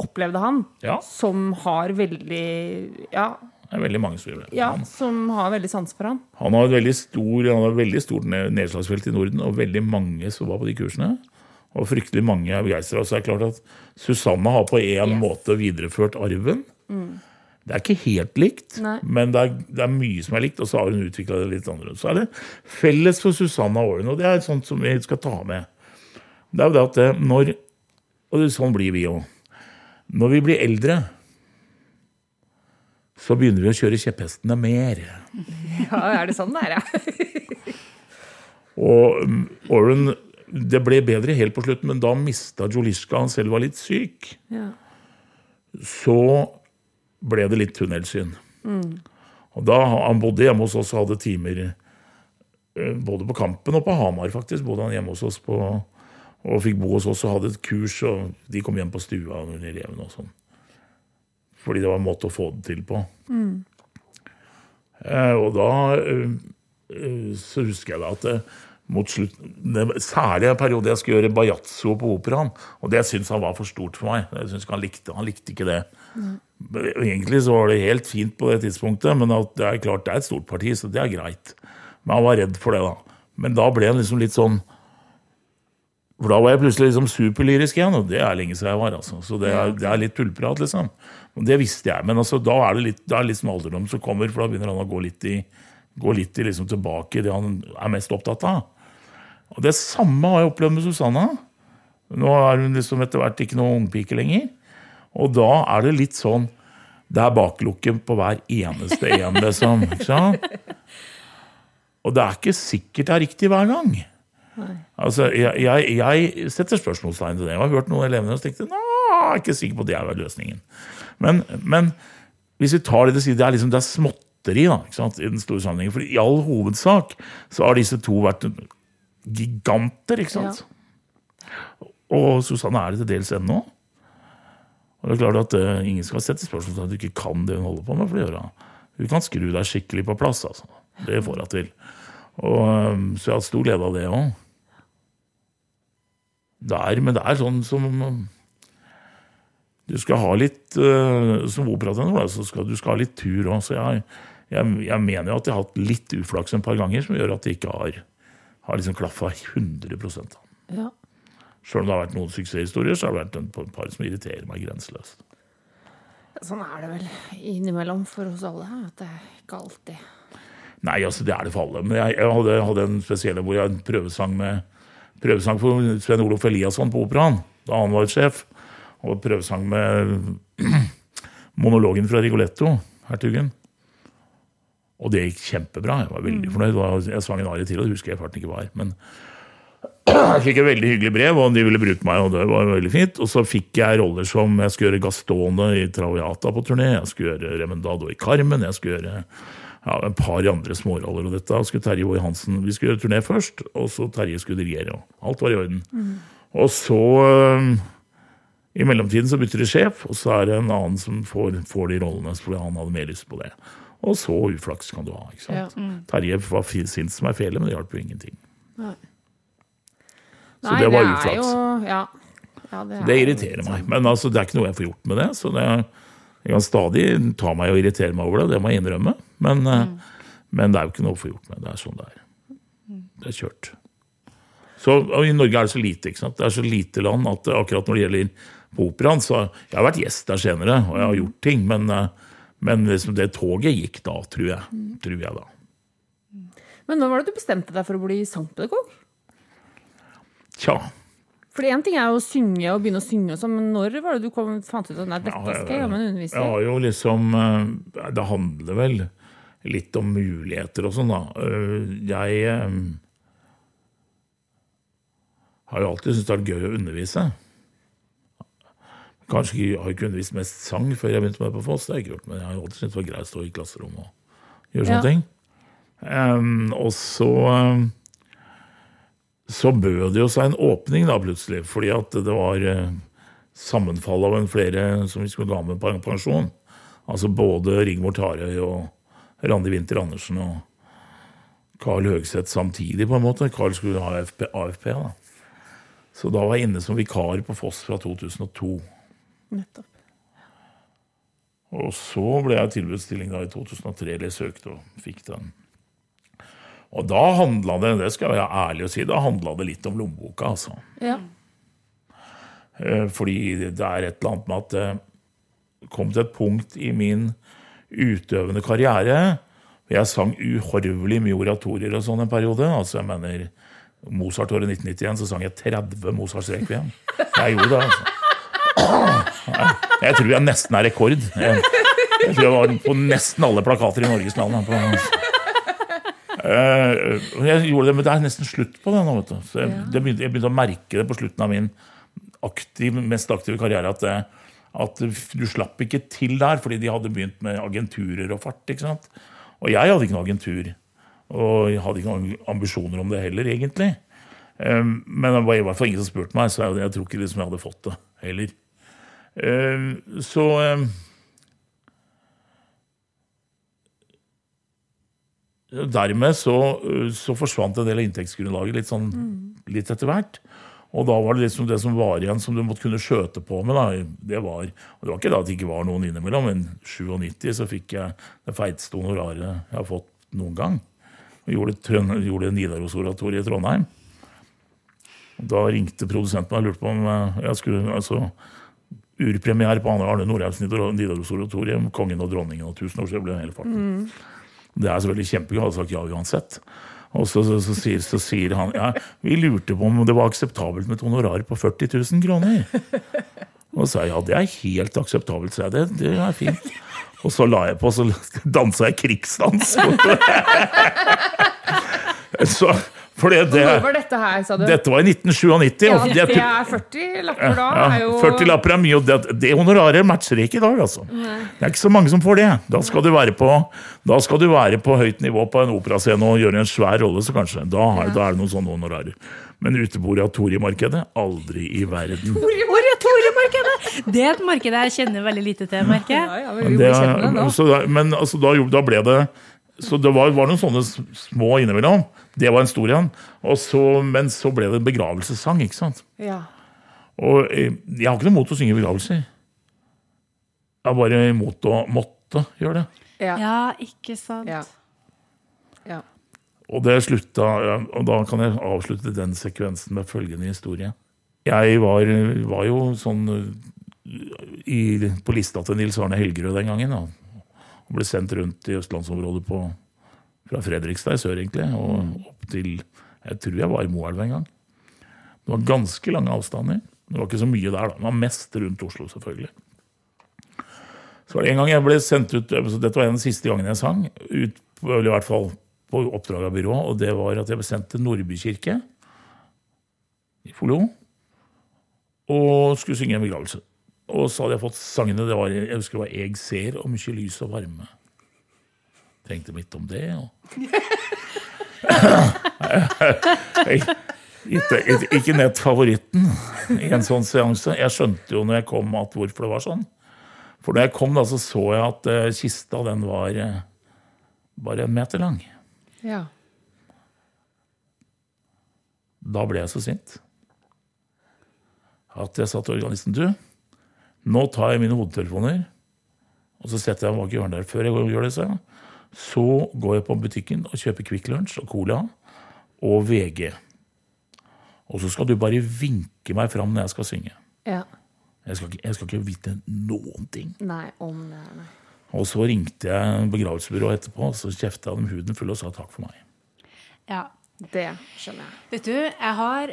opplevde han, Ja. som har veldig ja, Det er veldig mange som gjør det. ja, Han, som har veldig sans for han. han har et veldig, stor, han har et veldig stort nedslagsfelt i Norden, og veldig mange som var på de kursene. Og fryktelig mange er begeistra. Så er det klart at Susanne har på en måte videreført arven. Det er ikke helt likt, Nei. men det er, det er mye som er likt. Og så har hun utvikla det litt annerledes. Så er det felles for Susanne og Åren, og det er sånt som vi skal ta med. Det er jo det at det, når Og det, sånn blir vi jo. Når vi blir eldre, så begynner vi å kjøre kjepphestene mer. Ja, er det sånn det er, ja? Og Aaren Det ble bedre helt på slutten, men da mista Joliska han selv var litt syk. ja. Så ble det litt tunnelsyn. Og da Han bodde hjemme hos oss og hadde timer eh, både på Kampen og på Hamar, faktisk. Bodde han hjemme hos oss på, og fikk bo hos oss og hadde et kurs. og De kom hjem på stua under reven. og sånn. Fordi det var en måte å få det til på. Eh, og da eh, eh, så husker jeg da at det, mot slutten Særlig en periode jeg skulle gjøre bajazzo på operaen. Og det syntes han var for stort for meg. Jeg synes han, likte, han likte ikke det. Egentlig så var det helt fint på det tidspunktet, men det er klart det er et stort parti, så det er greit. Men han var redd for det, da. Men da ble han liksom litt sånn For da var jeg plutselig liksom superlyrisk igjen, og det er lenge siden jeg var. altså. Så det er, det er litt tullprat, liksom. Og det visste jeg. Men altså, da er det litt, det er litt sånn alderdom som kommer, for da begynner han å gå litt i, gå litt i liksom tilbake i det han er mest opptatt av. Og det samme har jeg opplevd med Susanna. Nå er hun liksom etter hvert ikke noen ungpike lenger. Og da er det litt sånn Det er baklukke på hver eneste en, liksom. Ikke sant? Og det er ikke sikkert det er riktig hver gang. Altså, jeg, jeg, jeg setter spørsmålstegn til det. Jeg har hørt noen elever som tenkte Nå, jeg er ikke sikker på at det er løsningen. Men, men hvis vi tar det til side, det er liksom det er småtteri da, i den store sammenhengen. For i all hovedsak så har disse to vært giganter, ikke sant. Og Susanne er det til dels ennå. Og det er klart at eh, Ingen skal sette spørsmål at du ikke kan det hun holder på med. for det gjør hun. Kan skru deg skikkelig på plass. altså. Det får hun til. Og, eh, så jeg har hatt stor glede av det òg. Men det er sånn som Du skal ha litt eh, Som operatenor, skal du skal ha litt tur òg. Så jeg, jeg, jeg mener jo at jeg har hatt litt uflaks en par ganger som gjør at det ikke har, har liksom klaffa 100 da. Ja. Sjøl om det har vært noen suksesshistorier, så har det vært en et par som irriterer meg grenseløst. Sånn er det vel innimellom for oss alle. At det er ikke alltid Nei, altså det er det for alle. Men jeg, jeg hadde, hadde en spesiell hvor jeg prøvesang med prøvesang for Sven Olof Eliasson på Operaen, da han var sjef. Og prøvesang med monologen fra Rigoletto, hertugen. Og det gikk kjempebra. Jeg var veldig fornøyd. Og Jeg sang en arie til, og det husker jeg farten ikke var. Men jeg fikk et veldig hyggelig brev, om de ville bruke meg, og det var veldig fint. Og så fikk jeg roller som jeg skulle gjøre Gastone i Traviata på turné, jeg skulle gjøre Remendado i Carmen, jeg skulle gjøre ja, et par andre småroller. Og dette skulle Terje Woie Hansen Vi skulle gjøre turné først, og så Terje skulle dirigere. og Alt var i orden. Og så øh, I mellomtiden så bytter de sjef, og så er det en annen som får, får de rollene fordi han hadde mer lyst på det. Og så uflaks kan du ha. ikke sant? Terje var sint som ei fele, men det hjalp jo ingenting. Så Nei, det var uflaks. Jo, ja. Ja, det, Det irriterer irriterer meg. Men altså, det er ikke noe jeg får gjort med det. Så det, jeg kan stadig ta meg og irritere meg over det, det må jeg innrømme. Men, mm. men det er jo ikke noe å få gjort med. Det er sånn det er. Det er kjørt. Så, I Norge er det så lite. ikke sant? Det er så lite land at eh, akkurat når det gjelder på operaen så Jeg har vært gjest der senere, og jeg har gjort ting, men, eh, men liksom det toget gikk da, tror jeg. Tror jeg da. Men når var det du bestemte deg for å bli sangpedagog? Tja. For én ting er å synge og begynne å synge, og sånn, men når var det du kom, fant ut at nei, dette skal jeg gjøre med en underviser? Ja, jo liksom eh, Det handler vel litt om muligheter og sånn, da. Eh, Jeg eh, har jo alltid syntes det har vært gøy å undervise. Kanskje jeg har ikke undervist mest sang før jeg begynte med det på Foss, det har jeg ikke gjort, men jeg har alltid syntes det var greit å stå i klasserommet og gjøre sånne Ja. ting. Um, og så em, så bød det jo seg en åpning da plutselig, fordi at det var eh, sammenfall av en flere som vi skulle ha med på pensjon. Altså både Rigmor Tarøy og Randi Winther Andersen og Carl Høgseth samtidig, på en måte. Carl skulle ha AFP, AFP da. Så da var jeg inne som vikar på Foss fra 2002. Nettopp. Og så ble jeg tilbudt stilling da i 2003, eller søkte og fikk den. Og da handla det, det skal jeg være ærlig å si, da handla det litt om lommeboka, altså. Ja. Eh, Fordi det er et eller annet med at det kom til et punkt i min utøvende karriere hvor jeg sang uhorvelig mye oratorier og sånn en periode. Altså jeg mener Mozart-året 1991 så sang jeg 30 Mozarts rekviem. Jeg gjorde det, altså. Jeg, jeg tror jeg nesten er rekord. Jeg, jeg tror jeg var på nesten alle plakater i Norges land. Eh, jeg gjorde det, men det er nesten slutt på det nå. vet du. Så jeg, det begynte, jeg begynte å merke det på slutten av min aktiv, mest aktive karriere at, det, at du slapp ikke til der, fordi de hadde begynt med agenturer og fart. ikke sant? Og jeg hadde ikke noe agentur. Og jeg hadde ikke noen ambisjoner om det heller, egentlig. Men det var i hvert fall ingen som spurte meg, så jeg, jeg tror ikke liksom jeg hadde fått det heller. Så dermed så, øh, så forsvant en del av inntektsgrunnlaget litt, sånn, litt etter hvert. Og da var det liksom det som var igjen, som du måtte kunne skjøte på med. Da. Det var, og det var ikke da at det ikke var noen innimellom, men 97 så fikk jeg det feiteste honoraret jeg har fått noen gang. Og gjorde, gjorde Nidaros-oratoriet i Trondheim. Da ringte produsenten meg og lurte på om eh, jeg skulle altså, Urpremiere på Arne Nordheims Nidaros-oratorium, 'Kongen og dronningen' og 'Tusen år siden ble hele farten. Det er selvfølgelig kjempegøy. Jeg hadde sagt ja uansett. Og så, så, så, sier, så sier han ja, vi lurte på om det var akseptabelt med et honorar på 40 000 kroner. Og sa ja, det er helt akseptabelt, sa jeg. Det, det er fint. Og så la jeg på, så dansa jeg krigsdans. så, for det, det, Når var dette her, sa du? dette var i 1997. ja, det det- er 40 lapper da. ja, er jo 40 lapper er mye, og det, det honoraret matcher ikke i dag, altså. Det er ikke så mange som får det. Da skal du være på, da skal du være på høyt nivå på en operascene og gjøre en svær rolle, så kanskje. Da, har, da er det noen sånne honorarer. Men ute på oratoriemarkedet, aldri i verden. Oratoriemarkedet! Det er et marked jeg kjenner veldig lite til, merker jeg. Ja, ja, Men, det da, men altså, da, da ble det Så det var, var noen sånne små innimellom. Det var en stor en. Men så ble det en begravelsessang, ikke sant. Ja. Og eh, jeg har ikke noe mot å synge begravelser. Jeg er bare imot å måtte gjøre det. Ja. Ja, ikke sant. Ja. ja. Og det slutta Og da kan jeg avslutte den sekvensen med følgende historie. Jeg var, var jo sånn i, på lista til Nils Arne Helgerød den gangen. Da. Og ble sendt rundt i østlandsområdet på, fra Fredrikstad i sør, egentlig, og opp til Jeg tror jeg var i Moelv en gang. Det var ganske lange avstander. Det var ikke så mye der, da. Det var mest rundt Oslo, selvfølgelig. Så var det en gang jeg ble sendt ut Dette var en av de siste gangene jeg sang. Ut, i hvert fall på oppdrag av byrået. Og det var at jeg ble sendt til Nordby kirke i Follo. Og skulle synge en begravelse. Og så hadde jeg fått sangene. Det var, jeg husker det var 'Eg ser' og 'Mykje lys og varme'. Tenkte litt om det. Og... ikke, ikke- nett favoritten i en sånn seanse. Jeg skjønte jo når jeg kom at hvorfor det var sånn. For da jeg kom, da, så så jeg at eh, kista den var eh, bare en meter lang. ja. Da ble jeg så sint at jeg sa til organisten Du, nå tar jeg mine hodetelefoner, og så setter jeg meg bak hjørnet der. Før jeg går og gjør det, jeg, så går jeg på butikken og kjøper Kvikk Lunsj og Cola og VG. Og så skal du bare vinke meg fram når jeg skal synge. ja. Jeg skal, ikke, jeg skal ikke vite noen ting. Nei, om det nei. Og så ringte jeg begravelsesbyrået etterpå, og så kjefta dem huden full og sa takk for meg. Ja. Det skjønner jeg. Vet du, jeg har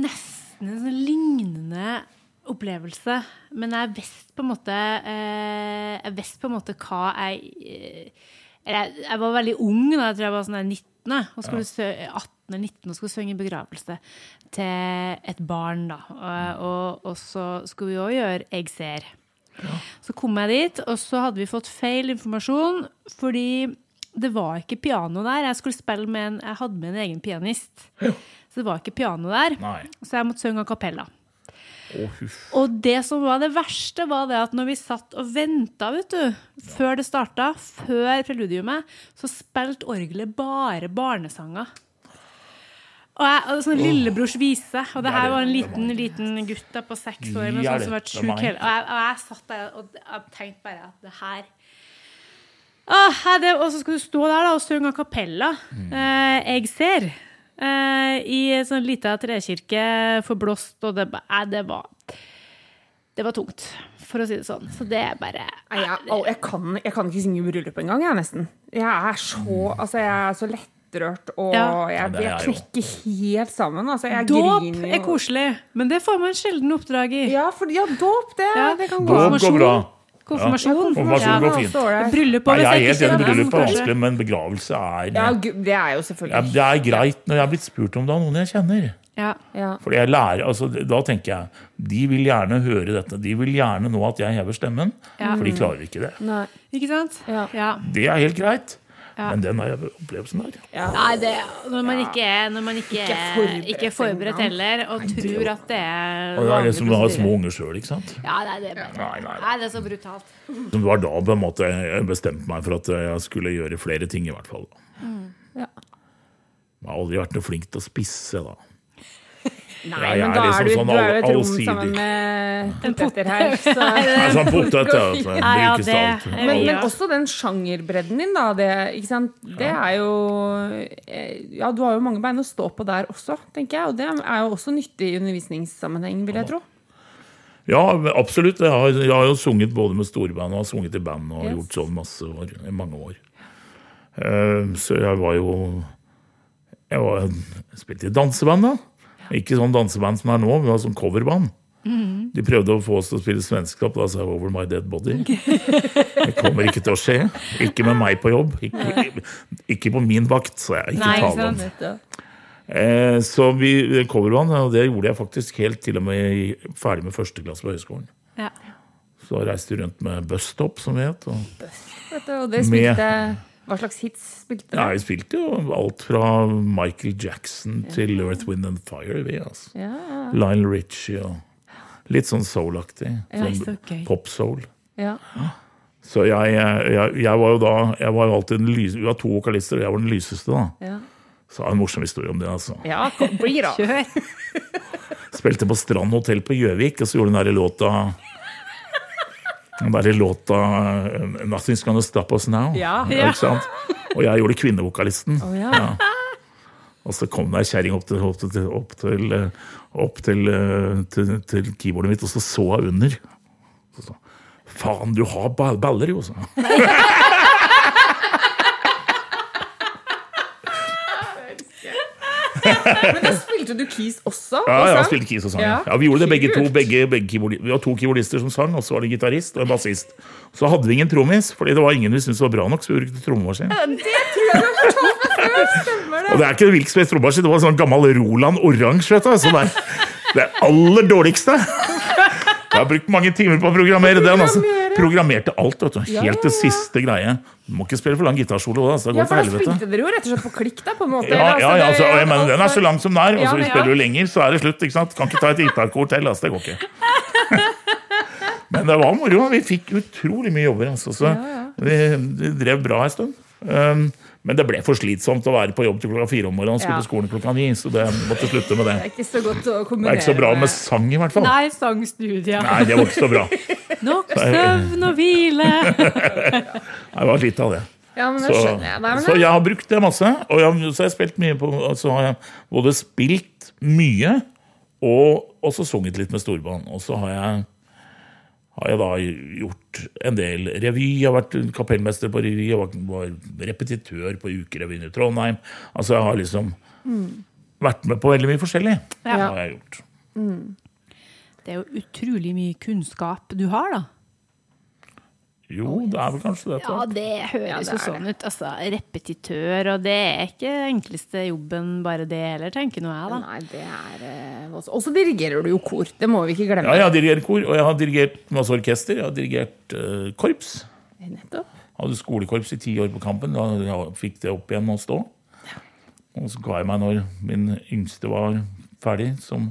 nesten en sånn lignende opplevelse, men jeg visste på en måte eh, Jeg visste på en måte hva jeg eh, jeg, jeg var veldig ung da, jeg tror jeg var sånn 19 og skulle ja. 18 eller 19 og skulle synge begravelse til et barn. da. Og, og, og så skulle vi òg gjøre 'Eg ser'. Så kom jeg dit, og så hadde vi fått feil informasjon, fordi det var ikke piano der. Jeg skulle spille med en, jeg hadde med en egen pianist. Så det var ikke piano der. Nei. Så jeg måtte synge a cappella. Huff. Og det som var det verste, var det at når vi satt og venta, vet du, før det starta, før preludiumet, så spilte orgelet bare barnesanger. Og jeg, sånn Lillebrors vise. Og det her var en liten, liten gutt på seks år men sånn som var sjuk hele Og jeg, og jeg satt der og jeg tenkte bare at det her Åh, det, Og så skal du stå der da og synge a cappella. Eh, jeg ser. Eh, I en sånn lita trekirke, forblåst, og det, eh, det var Det var tungt, for å si det sånn. Så det er bare jeg, jeg, kan, jeg kan ikke synge i bryllup engang, jeg, nesten. Jeg er så, altså, jeg er så lettrørt, og Ja. jeg, jeg knekker helt sammen. Altså, jeg Dåp griner er koselig, men det får man sjelden oppdrag i. Ja, for, ja, dåp, det, Ja. det kan gå. Dåp går bra. Konfirmasjon. konfirmasjon går fint. Bryllup over jeg er helt enig, bryllup er vanskelig, men begravelse er Ja, det er jo ja, selvfølgelig Det er greit når jeg har blitt spurt om det av noen jeg kjenner. Ja. Ja. Fordi jeg lærer, altså, Da tenker jeg de vil gjerne høre dette. De vil gjerne nå at jeg hever stemmen, Ja. for de klarer ikke det. Nei. Ikke sant? Ja. ja. Det er helt greit. Ja. Men den er opplevelsen der. Nei, det, når man ikke er, når man ikke Ikke er, forberedt ikke er forberedt heller, og tror at det er Og det er liksom å ha små unger sjøl, ikke sant. Ja, nei, det er bare Nei, nei. Nei, det er så brutalt. Det var da på en måte jeg bestemte meg for at jeg skulle gjøre flere ting, i hvert fall. Ja. Jeg har aldri vært noe flink til å spisse, da. Nei, Jeg men er da liksom er du, sånn du er jo et rom sammen med poteter her. Så. Det er sånn potet, ja. Det Ja, ja, det er- Men, men også den sjangerbredden din, da. Det, ikke sant? det er jo eh, Ja, du har jo mange bein å stå på der også, tenker jeg. Og det er jo også nyttig i undervisningssammenheng, vil jeg tro. Ja, absolutt. Jeg har, jeg har jo sunget både med storband og har sunget i band og Yes. gjort sånn masse år, i mange år. Eh, Så jeg var jo Jeg, var, jeg spilte i danseband, da. Ikke sånn danseband som er nå, vi var sånn coverband. De prøvde å få oss til å spille svenskap, da sa jeg 'Over My Dead Body'. Det kommer ikke til å skje. Ikke med meg på jobb. Ikke, ikke på min vakt, så jeg. Ikke tale om. Eh, så vi coverband, og det gjorde jeg faktisk helt til og med ferdig med første klasse på høyskolen. Ja. Så reiste vi rundt med Busstop, som det het. Og og det Med- spilte Hva slags hits spilte ja, dere? vi spilte jo alt fra Michael Jackson til Earth, Wind and Fire. Vi, altså. Ja, Lionel Richie og litt sånn soul-aktig. Sånn så pop-soul. ja. Så jeg, jeg, jeg var jo da Jeg var jo alltid den lyse, Vi var to vokalister, og jeg var den lyseste, da. ja. Så en morsom historie om det. altså. ja kom, bli da. Kjør. Spilte på Strand hotell på Gjøvik, og så gjorde den derre låta Den derre låta uh, 'Nothing's Gonna Stop Us Now'. Ja. Ikke sant? Og jeg gjorde kvinnevokalisten. Oh, ja. Og så kom det ei kjerring opp, til, opp, til, opp, til, eh, opp til, eh, til, til keyboardet mitt, og så så hun under. Så sa Faen, du har baller, jo, sa hun. Men da spilte du keys også? Ja, og ja, sang? spilte keys og sang. Ja. Ja. vi gjorde det begge to. Begge, begge keyboard, vi var to keyboardister som sang, og så var det en gitarist og en bassist. Så hadde vi ingen trommis, fordi det var ingen vi syntes var bra nok, så vi brukte trommemaskin. Det tror jeg du har før! Stemmer Og det? er ikke hvilken som helst trommemaskin, det var en sånn gammel Roland oransje, vet du. Så det er det aller dårligste. Jeg har brukt mange timer på å programmere den. Altså. Programmerte alt, vet du. Ja, Helt ja, til siste greie. Du må ikke spille for lang gitarsolo, da, så det Ja, for da spilte dere jo rett og slett på klikk, da, på en måte. Ja, ja, ja, altså, jeg mener, den er så lang som den er, og så ja. spiller du lenger, så er det slutt. ikke sant? Kan ikke ta et gitarkort til, altså, det går ikke. Men det var moro. Vi fikk utrolig mye jobber, altså, så vi, vi drev bra en stund. Um, men det ble for slitsomt å være på jobb til klokka fire om morgenen og skulle Ja. på skolen klokka ni, så det måtte slutte med det. Det er ikke så godt å Det er ikke så bra med sang, i hvert fall. Nei, sangstudier. Nei, det var ikke så bra. Nok søvn og hvile. Det var litt av det. Ja, men det Så, skjønner jeg. Nei, men så jeg har brukt det masse. Og jeg, så har jeg spilt mye på Så har jeg både spilt mye og også sunget litt med storband. Og så har jeg, har jeg da gjort en del revy. Jeg har vært kapellmester på revy. Jeg var, var repetitør på Ukerevyen i Trondheim. Altså jeg har liksom vært med på veldig mye forskjellig. Ja. Det har jeg gjort. Det er jo utrolig mye kunnskap du har, da. Jo, det er vel kanskje det. Ja, det høres jo ja, sånn ut. Altså, repetitør, og det er ikke enkleste jobben bare det heller, tenker nå jeg, da. Nei, det er eh, også- Og så dirigerer du jo kor. Det må vi ikke glemme. Ja, jeg har dirigert kor, og jeg har dirigert masse orkester. Jeg har dirigert eh, korps. Nettopp. hadde skolekorps i ti år på Kampen. Da jeg fikk det opp igjen å stå. Og så ga jeg meg når min yngste var ferdig som,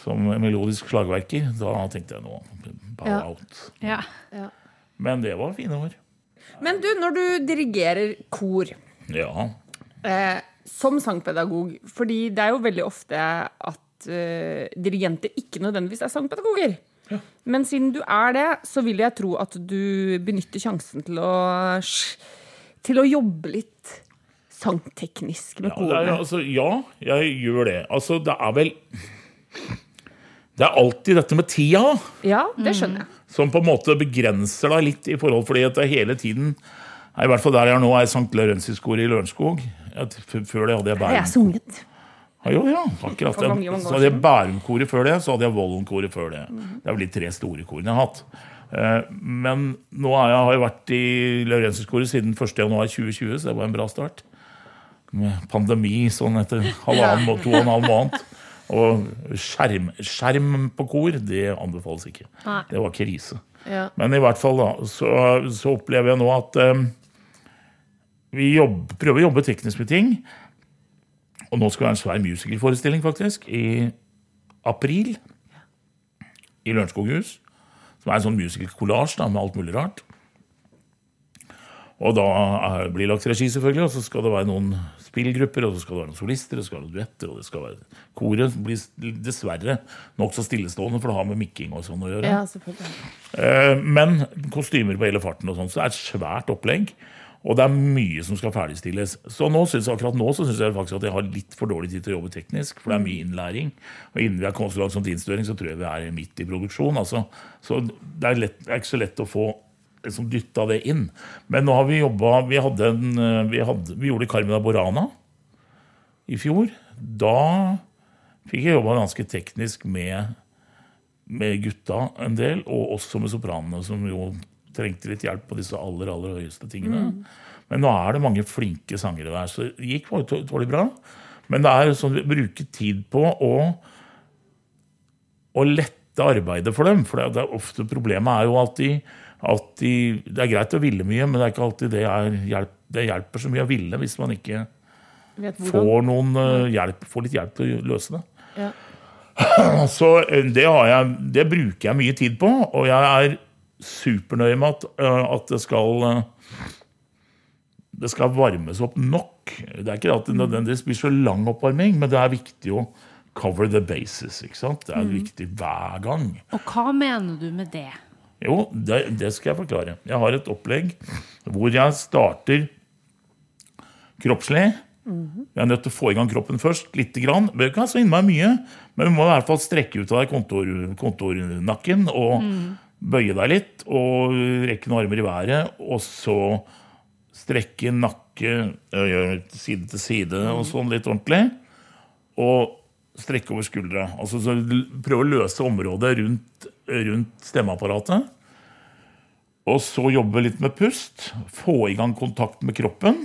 som melodisk slagverker. Da tenkte jeg nå bow Ja. out. Ja. Men det var fine år. Men du, når du dirigerer kor Ja. eh, som sangpedagog Fordi det er jo veldig ofte at eh, dirigenter ikke nødvendigvis er sangpedagoger. Men siden du er det, så vil jeg tro at du benytter sjansen til å, til å jobbe litt sangteknisk med Ja, er, altså, ja, jeg gjør det. Altså, det er vel Det er alltid dette med tida. Ja, det skjønner jeg. som på en måte begrenser deg litt i forhold fordi at det hele tiden I hvert fall der jeg er nå, er St. Laurentis-koret i Lørenskog. Jeg- f- Før det hadde jeg Det har jeg Bærum. sunget. Ja, jo, ja, akkurat For det. mange, mange år Så hadde jeg Bærum-koret før det, så hadde jeg Vollen-koret før det. Det er vel de tre store korene jeg har hatt. Eh, Men nå er jeg, har jeg vært i Laurentis-koret siden 1.1.2020, så det var en bra start. Med pandemi sånn etter halvannen, må- to og en halv måned. Og skjerm, skjerm på kor, det anbefales ikke. Nei. Det var krise. Ja. Men i hvert fall da, så, så opplever jeg nå at um, vi jobb, prøver å jobbe teknisk med ting. Og nå skal det være en svær musicalforestilling, faktisk, i april. I Lørenskog-hus. Som er en sånn musical-kollasj med alt mulig rart. Og da er, blir lagt regi, selvfølgelig, og så skal det være noen spillgrupper, og så skal det være noen solister, og så skal det være duetter, og det skal være Koret blir dessverre nokså stillestående, for det har med mikking og sånn å gjøre. Ja, selvfølgelig. Eh, Men kostymer på hele farten og sånn, så det er et svært opplegg. Og det er mye som skal ferdigstilles. Så nå synes, akkurat nå så syns jeg faktisk at jeg har litt for dårlig tid til å jobbe teknisk. For det er mye innlæring. Og innen vi er langt som innstøring, så tror jeg vi er midt i produksjon. Altså. Så det er, lett, det er ikke så lett å få liksom, dytta det inn. Men nå har vi jobba Vi, eh, vi, vi gjorde Carmina Borana i fjor. Da fikk jeg jobba ganske teknisk med med gutta en del, og også med sopranene, som jo trengte litt hjelp på disse aller aller høyeste tingene. Men nå er det mange flinke sangere der, så det gikk tålelig bra. Men det er sånn vi bruker tid på å, å lette arbeidet for dem. For det, er ofte problemet er jo at de Det er greit å ville mye, men det er ikke alltid det, hjelp, det hjelper så mye å ville hvis man ikke får, noen, eh, hjelp, får litt hjelp til å løse det. Ja. Så eh, det, har jeg, det bruker jeg mye tid på, og jeg er supernøye med at, øh, at det skal det skal varmes opp nok. Det er ikke at det nødvendigvis blir så lang oppvarming, men det er viktig å cover the bases. ikke sant? Det er viktig hver gang. Og hva mener du med det? Jo, det, det skal jeg forklare. Jeg har et opplegg hvor jeg starter kroppslig. Jeg er nødt til å få i gang kroppen først. litt grann. Bør ikke ha så innmari mye, men du må i hvert fall strekke ut av deg kontor, kontornakken og bøye deg litt og rekke noen armer i været. Og så strekke nakke, side til side og sånn litt ordentlig. Og strekke over skuldra. Altså prøve å løse området rundt, rundt stemmeapparatet. Og så jobbe litt med pust. Få i gang kontakt med kroppen.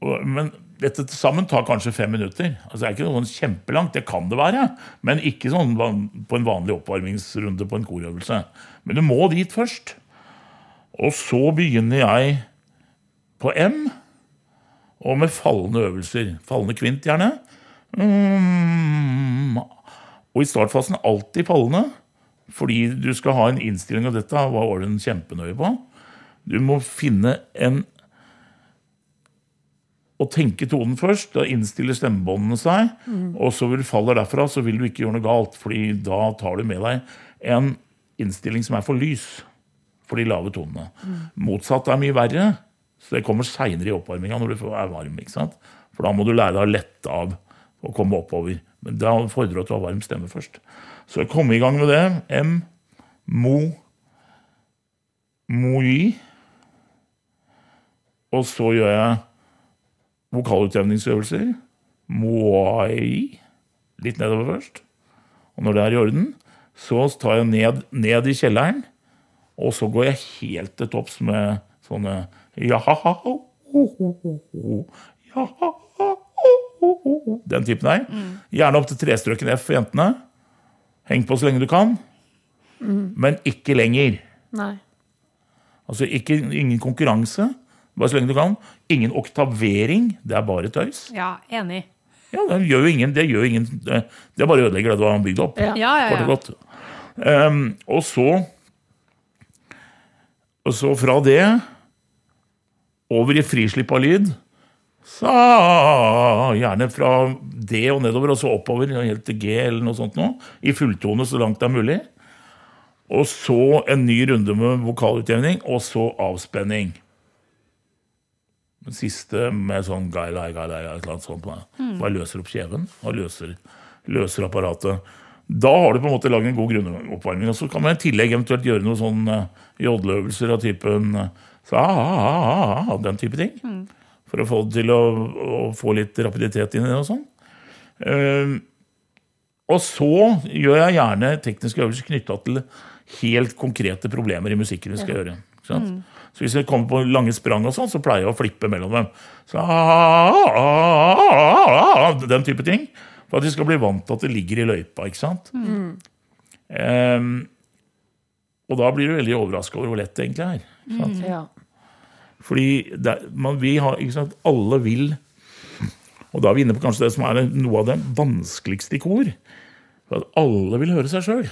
Men dette til sammen tar kanskje fem minutter. Altså Det er ikke noe kjempelangt, det kan det være. Men ikke sånn på en vanlig oppvarmingsrunde på en korøvelse. Men du må dit først. Og så begynner jeg på M, og med fallende øvelser. Fallende kvint, gjerne. Mm. Og i startfasen alltid fallende, fordi du skal ha en innstilling av dette. var Ålen kjempenøye på. Du må finne en Å tenke tonen først. Da innstiller stemmebåndene seg. Og så vil du faller derfra, så vil du ikke gjøre noe galt. fordi da tar du med deg en innstilling som er for lys for de lave tonene. Motsatt er mye verre. Så det kommer seinere i oppvarminga når du er varm. ikke sant? For da må du lære deg å lette av og komme oppover. Men da fordrer det at du har varm stemme først. Så jeg kom i gang med det. M, mo, moi. Og så gjør jeg vokalutjevningsøvelser. Moai. Litt nedover først. Og når det er i orden, så tar jeg ned, ned i kjelleren. Og så går jeg helt til topps med sånne jaha, jaha, Den typen der. Gjerne opp til trestrøken F for jentene. Heng på så lenge du kan. Men ikke lenger. Nei. Altså ikke, Ingen konkurranse. Bare så lenge du kan. Ingen oktavering. Det er bare tøys. Ja, enig. Ja, Det gjør jo ingen, det gjør ingen Det det bare ødelegger det du har bygd opp. Ja. Ja, ja, ja. godt. Um, og så Og så fra det over i frislipp av lyd. Så gjerne fra D og nedover, og så oppover helt til G eller noe sånt Nå, I fulltone så langt det er mulig. Og så en ny runde med vokalutjevning, og så avspenning. Den siste med sånn gai, lai, gai, lai, et eller annet sånt. Bare løser opp kjeven og løser, løser apparatet. Da har du på en måte lagd en god grunnoppvarming. Og så kan man i tillegg eventuelt gjøre noen sånn uh, jodleøvelser av typen eh, så, ah, ah, ah, ah, Den type ting. For å få det til å, å få litt rapiditet inn i det og sånn. Eh, og så gjør jeg gjerne tekniske øvelser knytta til helt konkrete problemer i musikken vi skal gjøre. Ikke sant? Så hvis jeg kommer på lange sprang, og sånn, så pleier jeg å flippe mellom dem. Så, den type ting. For at de skal bli vant til at det ligger i løypa. ikke sant? Ehm, og da blir du veldig overraska over hvor lett det egentlig er. Sant? Ja. Fordi det, man, vi har, ikke sant, alle vil Og da er vi inne på kanskje det som er noe av det vanskeligste i kor. For at alle vil høre seg sjøl.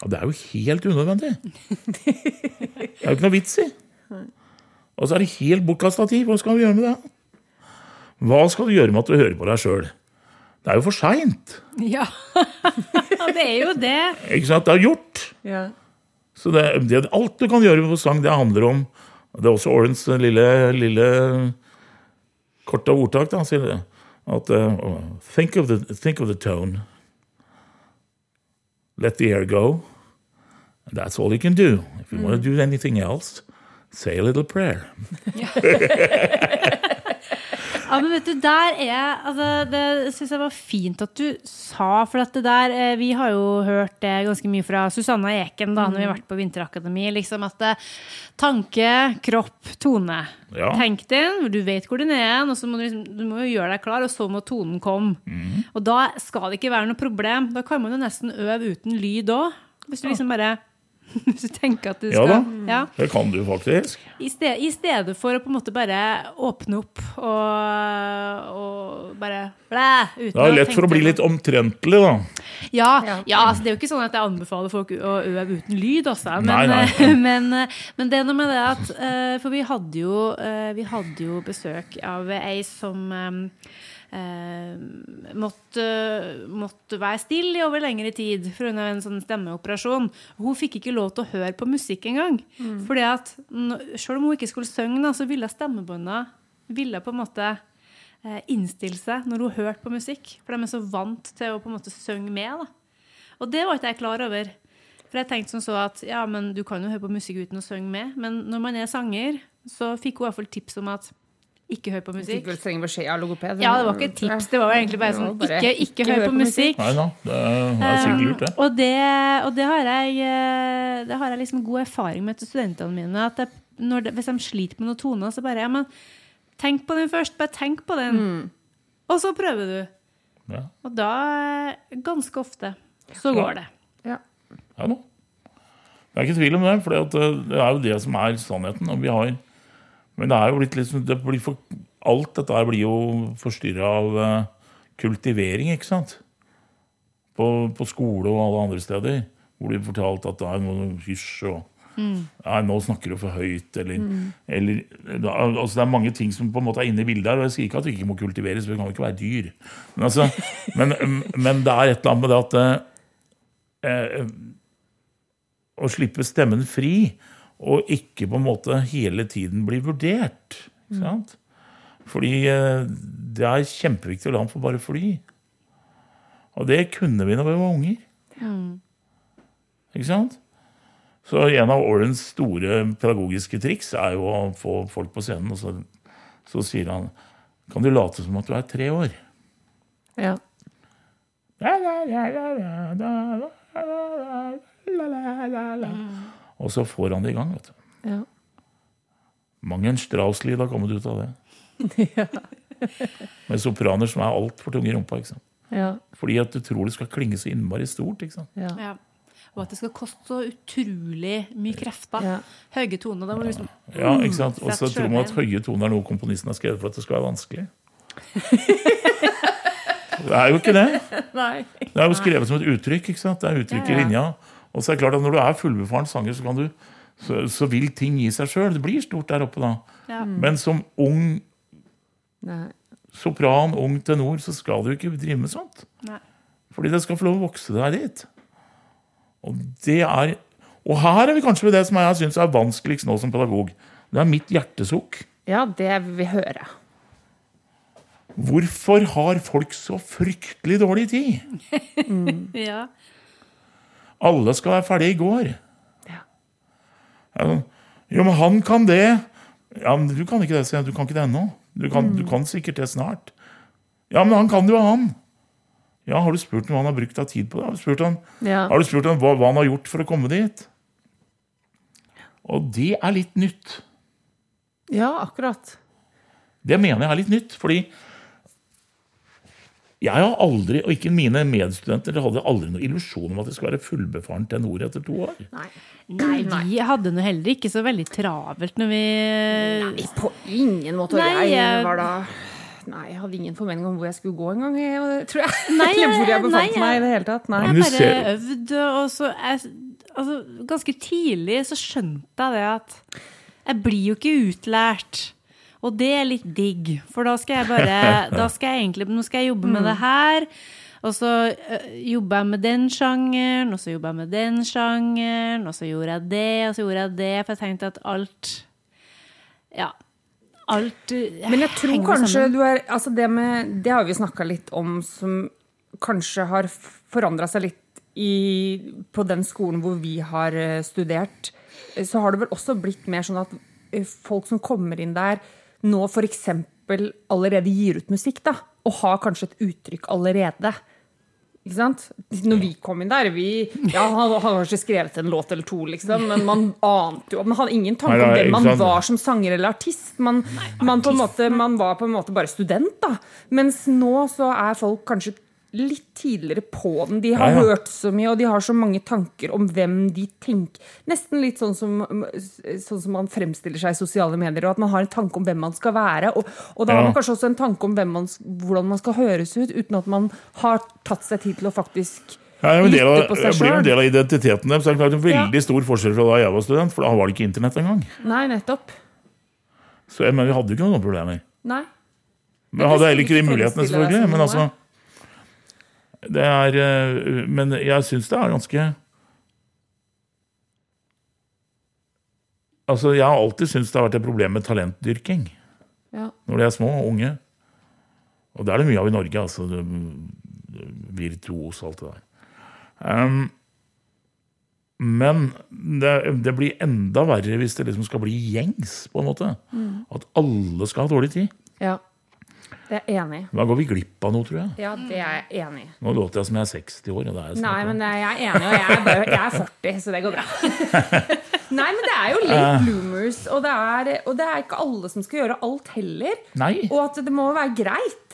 Og det er jo helt unødvendig. Det er jo ikke noe vits i. Og så er det helt bortkasta tid. Hva skal vi gjøre med det? Hva skal du gjøre med at du hører på deg sjøl? Det er jo for seint. Ja. det er jo det. Ikke sant? Det er gjort. Ja. Så det, det, alt du kan gjøre på sang, det handler om Det er også Orens lille, lille korte ordtak. da, sier det. At uh, think, of the, think of the tone. Let the air go. That's all you can do. If you want to do anything else, say a little prayer. Ja, men vet du, der er altså, Det syns jeg var fint at du sa, for at det der eh, Vi har jo hørt det ganske mye fra Susanna Eken da når vi har vært på Vinterakademi. liksom At det, tanke, kropp, tone. Ja. Tenk den, du vet hvor den er, og så må du, liksom, du må jo gjøre deg klar, og så må tonen komme. Og da skal det ikke være noe problem. Da kan man jo nesten øve uten lyd òg. Hvis du liksom bare Hvis du tenker at du Ja da. ja. Det kan du faktisk. I, sted, I stedet for å på en måte bare åpne opp og, og bare blæ uten Det er lett for å bli litt omtrentlig, da. Ja, Ja. altså, det er jo ikke sånn at jeg anbefaler folk å øve uten lyd, også, men, Nei, nei. men, men det er noe med det at eh, For vi hadde jo, eh, vi hadde jo besøk av ei som eh, måtte, måtte være stille i over lengre tid pga. en sånn stemmeoperasjon. Hun fikk ikke lov til å høre på musikk engang. Fordi at selv om hun ikke skulle synge, så ville stemmebånda ville på en måte eh, innstille seg når hun hørte på musikk. For de er så vant til å på en måte synge med. Da. Og det var ikke jeg klar over. For jeg tenkte som så at ja, men du kan jo høre på musikk uten å synge med. Men når man er sanger, så fikk hun i hvert fall tips om at ikke hør på musikk. Du streng beskjed av logoped. Ja, det var ikke et tips, det var egentlig bare sånn bare, ikke, ikke hør på musikk. Nei da, det er, er sikkert lurt, det. Um, og det, og det har jeg, eh, det har jeg liksom god erfaring med til studentene mine. At jeg, når det, hvis de sliter med noen toner, så bare ja, men tenk på den først. Bare tenk på den. Og så prøver du. Ja, Og da, eh, ganske ofte, så går det. Ja. ja da. Det er ikke tvil om det, for det er jo det som er sannheten. Og vi har, men det er jo blitt liksom, det blir for, Alt dette her blir jo forstyrra av eh, kultivering, ikke sant? På, på skole og alle andre steder. Hvor de fortalte at det er noe hysj og Nei, nå snakker du for høyt, eller, eller da, altså Det er mange ting som på en måte er inne i bildet her. Og jeg sier ikke at vi ikke må kultiveres, for vi kan jo ikke være dyr. Men, altså, men, men det er et eller annet med det at eh, å slippe stemmen fri, og ikke på en måte hele tiden bli vurdert. Ikke sant? Fordi eh, det er kjempeviktig å la ham få bare fly. Og det kunne vi da vi var unger. Ikke sant? Så en av Orens store pedagogiske triks er jo å få folk på scenen, og så, så sier han Kan du late som at du er tre år? Ja. Og så får han det i gang, vet du. Ja. Mang en Strauss-lyd har kommet ut av det. Med sopraner som er altfor tunge i rumpa. ikke sant? Ja. Fordi at du tror det skal klinge så innmari stort. ikke sant? Ja. Ja. Og at det skal koste så utrolig mye krefter. Ja. Høye toner. Da må du liksom Ja, ikke sant? Og så tror man at høye toner er noe komponisten har skrevet for at det skal være vanskelig. Det er jo ikke det. Nei. Det er jo skrevet som et uttrykk. ikke sant? Det er uttrykk Ja, i linja. Og så er det klart at når du er fullbefaren sanger, så, kan du, så, så vil ting gi seg sjøl. Det blir stort der oppe da. Ja. Men som ung Nei. sopran, ung tenor, så skal du ikke drive med sånt. Nei. Fordi det skal få lov å vokse deg dit. Og det er Og her er vi kanskje ved det som jeg syns er vanskeligst nå som pedagog. Det er mitt hjertesukk. Ja, det vil vi høre. Hvorfor har folk så fryktelig dårlig tid? Ja. Alle skal være ferdig i går. Ja. Jo, men han kan det. Ja, men du kan ikke det, sier jeg. Du kan ikke det ennå. Du kan, du kan sikkert det snart. Ja, men han kan det jo han. Ja, har du spurt om han har brukt av tid på det? Har du spurt han, Ja. har du spurt han hva, hva han har gjort for å komme dit? Og det er litt nytt. ja, akkurat. Det mener jeg er litt nytt, fordi Jeg har aldri, og ikke mine medstudenter, hadde aldri noen illusjon om at det skulle være fullbefaren tenor etter to år. Nei. Nei, vi hadde nå heller ikke så veldig travelt når vi Nei, på ingen måte. Nei, jeg jeg- var da Nei, jeg hadde ingen formening om hvor jeg skulle gå engang, jeg- tror jeg. Nei, Eller hvor jeg befant nei, meg i det hele tatt. Nei. Jeg bare øvde, og så jeg, altså, Ganske tidlig så skjønte jeg det at jeg blir jo ikke utlært. Og det er litt digg, for da skal jeg bare da skal jeg egentlig, Nå skal jeg jobbe med det her. Og så jobber jeg med den sjangeren, og så jobber jeg med den sjangeren, og så gjorde jeg det, og så gjorde jeg det, for jeg tenkte at alt Ja. Alt øh, Men jeg tror kanskje sammen. du er altså det, med, det har vi snakka litt om, som kanskje har forandra seg litt i, på den skolen hvor vi har eh, studert. Eh, Så har det vel også blitt mer sånn at eh, folk som kommer inn der, nå f.eks. allerede gir ut musikk, da, og har kanskje et uttrykk allerede. Ikke sant? Når vi kom inn der vi, ja, Han hadde har ikke skrevet en låt eller to, liksom, men man ante jo Man hadde ingen tanke om hvem man var som sanger eller artist. Man, man, på en måte, man var på en måte bare student, da. Mens nå så er folk kanskje litt tidligere på den. De har Ja, ja. hørt så mye, og de har så mange tanker om hvem de tenker Nesten litt sånn som, sånn som man fremstiller seg i sosiale medier, og at man har en tanke om hvem man skal være. Og, og da har man kanskje også en tanke om hvem man, hvordan man skal høres ut, uten at man har tatt seg tid til å faktisk Ja, det jo en del av, det blir en del av identiteten deres. Så det er klart en veldig stor forskjell fra da jeg var student, for da var det ikke internett engang. Nei, nettopp. Så, jeg men vi hadde jo ikke noen problemer. Nei. Men hadde heller ikke de mulighetene, selvfølgelig. Men altså det er, eh, Men jeg syns det er ganske Altså, Jeg har alltid syntes det har vært et problem med talentdyrking Ja. når de er små og unge. Og det er det mye av i Norge. altså Virtuos og alt det der. Um, men det, det blir enda verre hvis det liksom skal bli gjengs, på en måte. At alle skal ha dårlig tid. ja. Det er enig. Da går vi glipp av noe, tror jeg. Ja, det er jeg enig i. Nå låter jeg som jeg er 60 år. Er jeg Nei, men jeg er enig, og jeg er, bare, jeg er 40, så det går bra. Nei, men det er jo late bloomers, og det er, og det er ikke alle som skal gjøre alt heller. Nei. Og at det må være greit.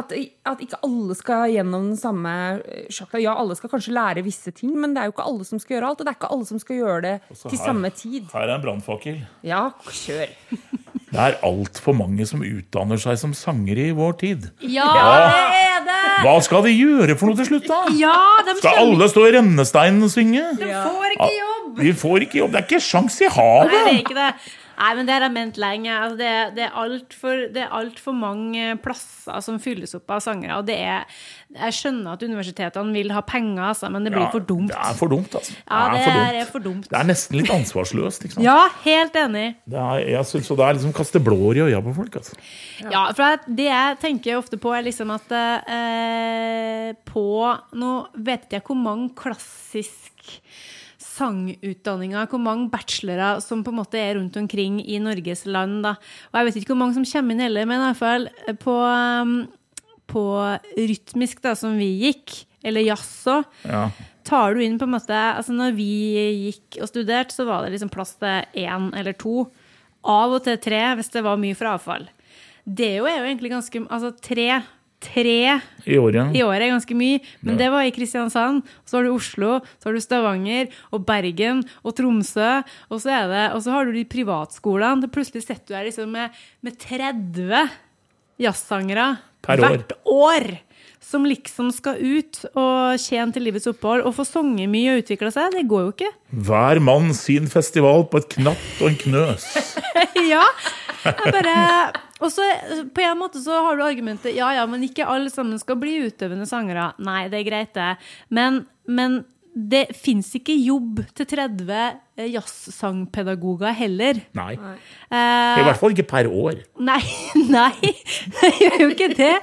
At, at ikke alle skal gjennom den samme eh, sjakta. Ja, alle skal kanskje lære visse ting, men det er jo ikke alle som skal gjøre alt. Og det er ikke alle som skal gjøre det til her- samme tid. Her er en brannfakkel. Ja, kjør. Det er altfor mange som utdanner seg som sangere i vår tid. Ja, det er det! Hva skal de gjøre for noe til slutt, da? Ja, de Skal alle stå i rennesteinen og synge? De får ikke jobb! De får ikke jobb. Det er ikke sjans i havet! Nei, det er ikke det. Nei, men det har jeg ment lenge. Altså, det, det er altfor alt for mange plasser som fylles opp av sangere. Og det er Jeg skjønner at universitetene vil ha penger, altså, men det blir for dumt. Det er for dumt, altså. Ja, det det er, er for dumt. Det er nesten litt ansvarsløst. Ikke sant? Ja, helt enig. Det er, jeg synes, og det er liksom kaste blår i øya på folk. Altså. Ja, for det jeg tenker ofte på, er liksom at eh, på Nå vet jeg hvor mange klassisk sangutdanninger, hvor mange bachelorer som på en måte er rundt omkring i Norges land. da. Og jeg vet ikke hvor mange som kommer inn heller, men i hvert fall på, um, på rytmisk, da, som vi gikk, eller jazz òg, Ja. tar du inn på en måte altså Når vi gikk og studerte, så var det liksom plass til én eller to. Av og til tre, hvis det var mye frafall. Det er jo egentlig ganske Altså tre, tre I året. i året er ganske mye, men det var i Kristiansand. Så har du Oslo, så har du Stavanger og Bergen og Tromsø. Og så, det, og så har du de privatskolene. Plutselig sitter du her liksom med, med 30 jazzsangere hvert år. Som liksom skal ut og tjene til livets opphold og få sunget mye og utvikle seg. Det går jo ikke. Hver mann sin festival på et knatt og en knøs. ja. Jeg bare Og så på en måte så har du argumentet ja ja, men ikke alle sammen skal bli utøvende sangere. Nei, det er greit, det. Men, men det fins ikke jobb til 30 jazzsangpedagoger heller. Nei. Uh, I hvert fall ikke per år. Nei, nei, det gjør jo ikke det.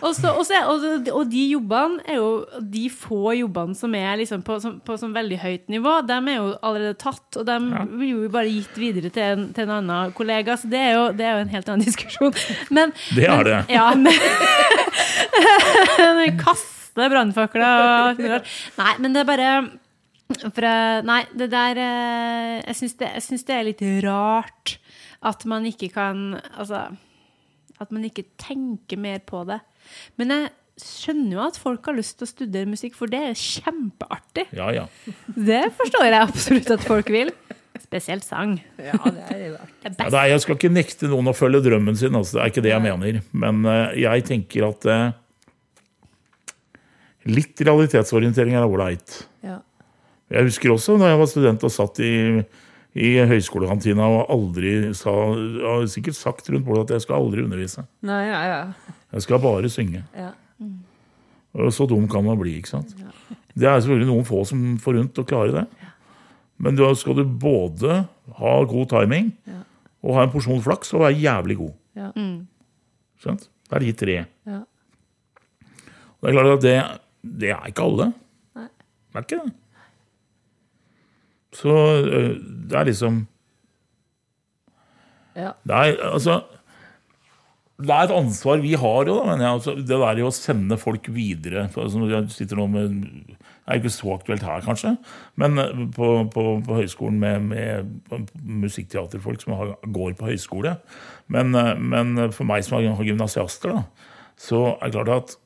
Og, også, og, og, de jobbene er jo De få jobbene som er liksom på, som, på sånn veldig høyt nivå, de er jo allerede tatt. Og de blir jo bare gitt videre til en, til en annen kollega, så det er, jo, det er jo en helt annen diskusjon. Men, Det er men, det. Ja, men Kaste brannfakla og Nei, men det er bare for, eh, nei, det der eh, Jeg syns det, det er litt rart at man ikke kan Altså At man ikke tenker mer på det. Men jeg skjønner jo at folk har lyst til å studere musikk, for det er kjempeartig. Ja, ja. Det forstår jeg absolutt at folk vil. Spesielt sang. Ja, det er jo Det er Ja, jeg skal ikke nekte noen å følge drømmen sin, altså, det er ikke det jeg mener. Men eh, jeg tenker at litt realitetsorientering er ålreit. ja. Jeg husker også da jeg var student og satt i, i høyskolekantina og aldri sa Jeg har sikkert sagt rundt bordet at jeg skal aldri undervise. Nei, ja, ja. Jeg skal bare synge. ja. Mm. så dum kan man bli, ikke sant. Det er selvfølgelig noen få som får rundt å klare det. Men da skal du både ha god timing og ha en porsjon flaks og være jævlig god. Ja. Skjønt? Det er de tre. Ja. Det er klart at det, det er ikke alle. Nei. Det er ikke det. Så øh, det er liksom Ja. Det er altså det er et ansvar vi har jo, mener jeg. Altså, det der i å sende folk videre altså, Jeg sitter nå med Det er ikke så aktuelt her, kanskje, men eh, på, på, på høyskolen med, med musikkteaterfolk som har, går på høyskole. Men, eh, men for meg som har, har gymnasiaster, da, så er det klart at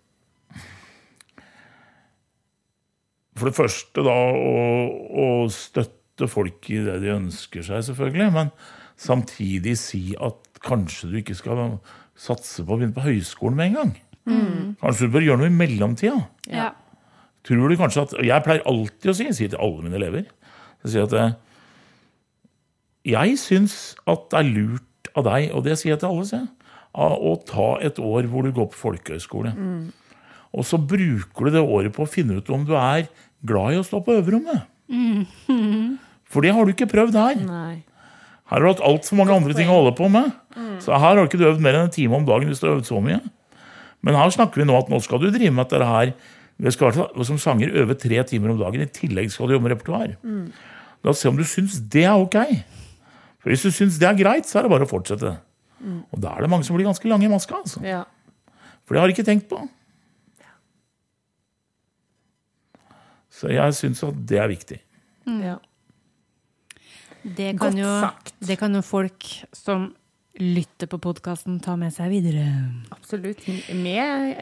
For det første da å, å støtte folk i det de ønsker seg, selvfølgelig. Men samtidig si at kanskje du ikke skal satse på å begynne på høyskolen med en gang. Kanskje du bør gjøre noe i mellomtida. Ja. Tror du kanskje at, Jeg pleier alltid å si, sier til alle mine elever Jeg sier at eh, jeg syns at det er lurt av deg, og det sier jeg til alle, sier jeg, å ta et år hvor du går på folkehøyskole. Og så bruker du det året på å finne ut om du er glad i å stå på øverrommet. For det har du ikke prøvd her. Nei. Her har du hatt altfor mange andre ting å holde på med. Så her har du ikke øvd mer enn en time om dagen hvis du har øvd så mye. Men her snakker vi nå at nå skal du drive med dette her. Vi skal som sanger øve tre timer om dagen. I tillegg skal du jobbe med repertoar. La oss se om du syns det er ok. For Hvis du syns det er greit, så er det bare å fortsette. Og da er det mange som blir ganske lange i maska. Altså. Ja. For det har de ikke tenkt på. Så jeg syns at det er viktig. ja. Det Godt kan, jo, sagt. det kan jo folk som lytter på podkasten, ta med seg videre. Absolutt. Med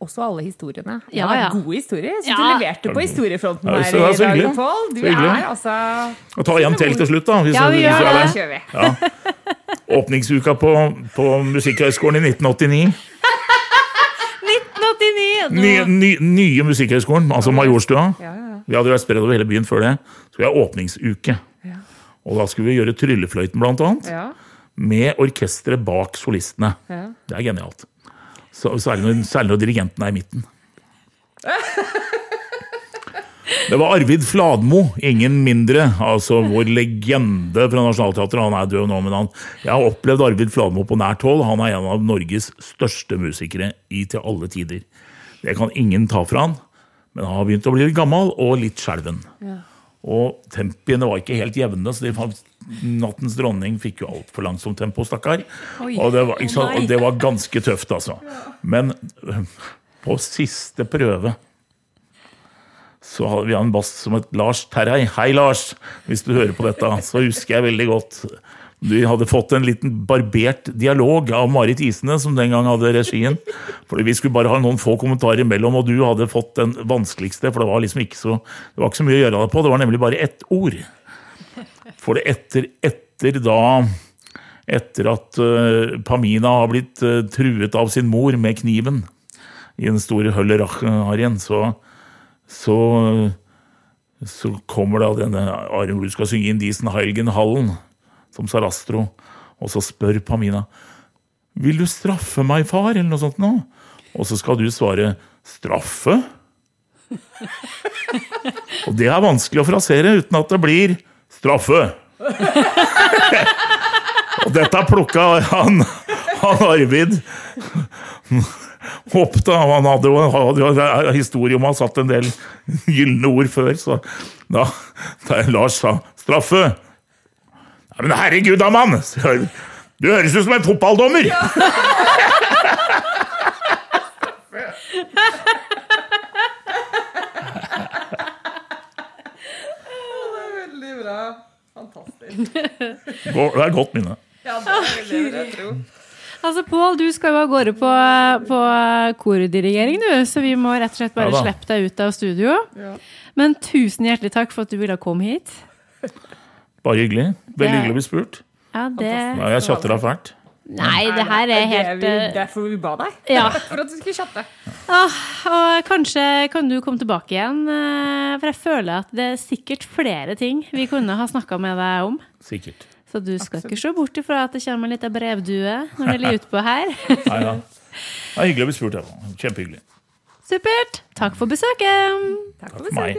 også alle historiene. Det Ja, ja. gode historier. Så Ja. du leverte på historiefronten Ja, her i dag. Pål. Du er altså Og ta igjen til til slutt, da. Hvis Ja, vi gjør det. er Da kjører vi. Åpningsuka på, på Musikkhøgskolen i 1989. 1989! Ny, ny, nye Musikkhøgskolen, altså Majorstua. Ja, ja, Vi hadde vært spredd over hele byen før det. Så vi har åpningsuke. ja. Og da skulle vi gjøre Tryllefløyten, blant annet. ja. Med orkesteret bak solistene. ja. Det er genialt. Så, særlig, når, særlig når dirigenten er i midten. Det var Arvid Fladmo, ingen mindre. Altså vår legende fra Nationaltheatret. Han er død nå, men han, jeg har opplevd Arvid Fladmo på nært hold. Han er en av Norges største musikere i til alle tider. Det kan ingen ta fra han, men han har begynt å bli litt gammel og litt skjelven. Og tempiene var ikke helt jevne, så de Nattens dronning fikk jo altfor langsomt tempo, stakkar. Og det, var, og det var ganske tøft, altså. Men øh, på siste prøve så hadde vi en bass som het Lars Terrei. Hei, Lars! Hvis du hører på dette, så husker jeg veldig godt. Vi hadde fått en liten barbert dialog av Marit Isene, som den gang hadde regien. Fordi Vi skulle bare ha noen få kommentarer imellom, og du hadde fått den vanskeligste. For det var liksom ikke så, det var ikke så mye å gjøre det på. Det var nemlig bare ett ord. For det etter, etter da Etter at uh, Pamina har blitt uh, truet av sin mor med kniven i den store Høller-Arjen, så så, så kommer da denne Are hvor du skal synge Indisen Heiligenhallen som Sarastro, og så spør Pamina Vil du straffe meg, far? eller noe sånt nå. Og så skal du svare straffe? og det er vanskelig å frasere uten at det blir straffe. og dette plukka han, han Arvid opp da, Han hadde jo hadde jo en historie om han satt en del gylne ord før, så da, da Lars sa 'straffe' ja, Men herregud da, mann! Du høres ut som en fotballdommer! Veldig bra. Fantastisk. Det er et godt minne. Ja, det er vil jeg tro. Altså, Pål, du skal jo av gårde på, på kordirigering, du, så vi må rett og slett bare Ja slippe deg ut av studio. Men tusen hjertelig takk for at du ville komme hit. Bare hyggelig. Veldig Det- hyggelig å bli spurt. Ja, det Ja, jeg chatter deg fælt. Nei, det her er helt Det er eh, derfor vi ba deg. Ja. For at du skulle chatte. Ah, og kanskje kan du komme tilbake igjen, eh, for jeg føler at det er sikkert flere ting vi kunne ha snakka med deg om. Sikkert. Så du skal ikke se bort ifra at det kommer en liten brevdue når det ligger utpå her. Nei, da. Det er hyggelig å bli spurt. Ja. Kjempehyggelig. Supert. Takk for besøket. Takk Takk for meg.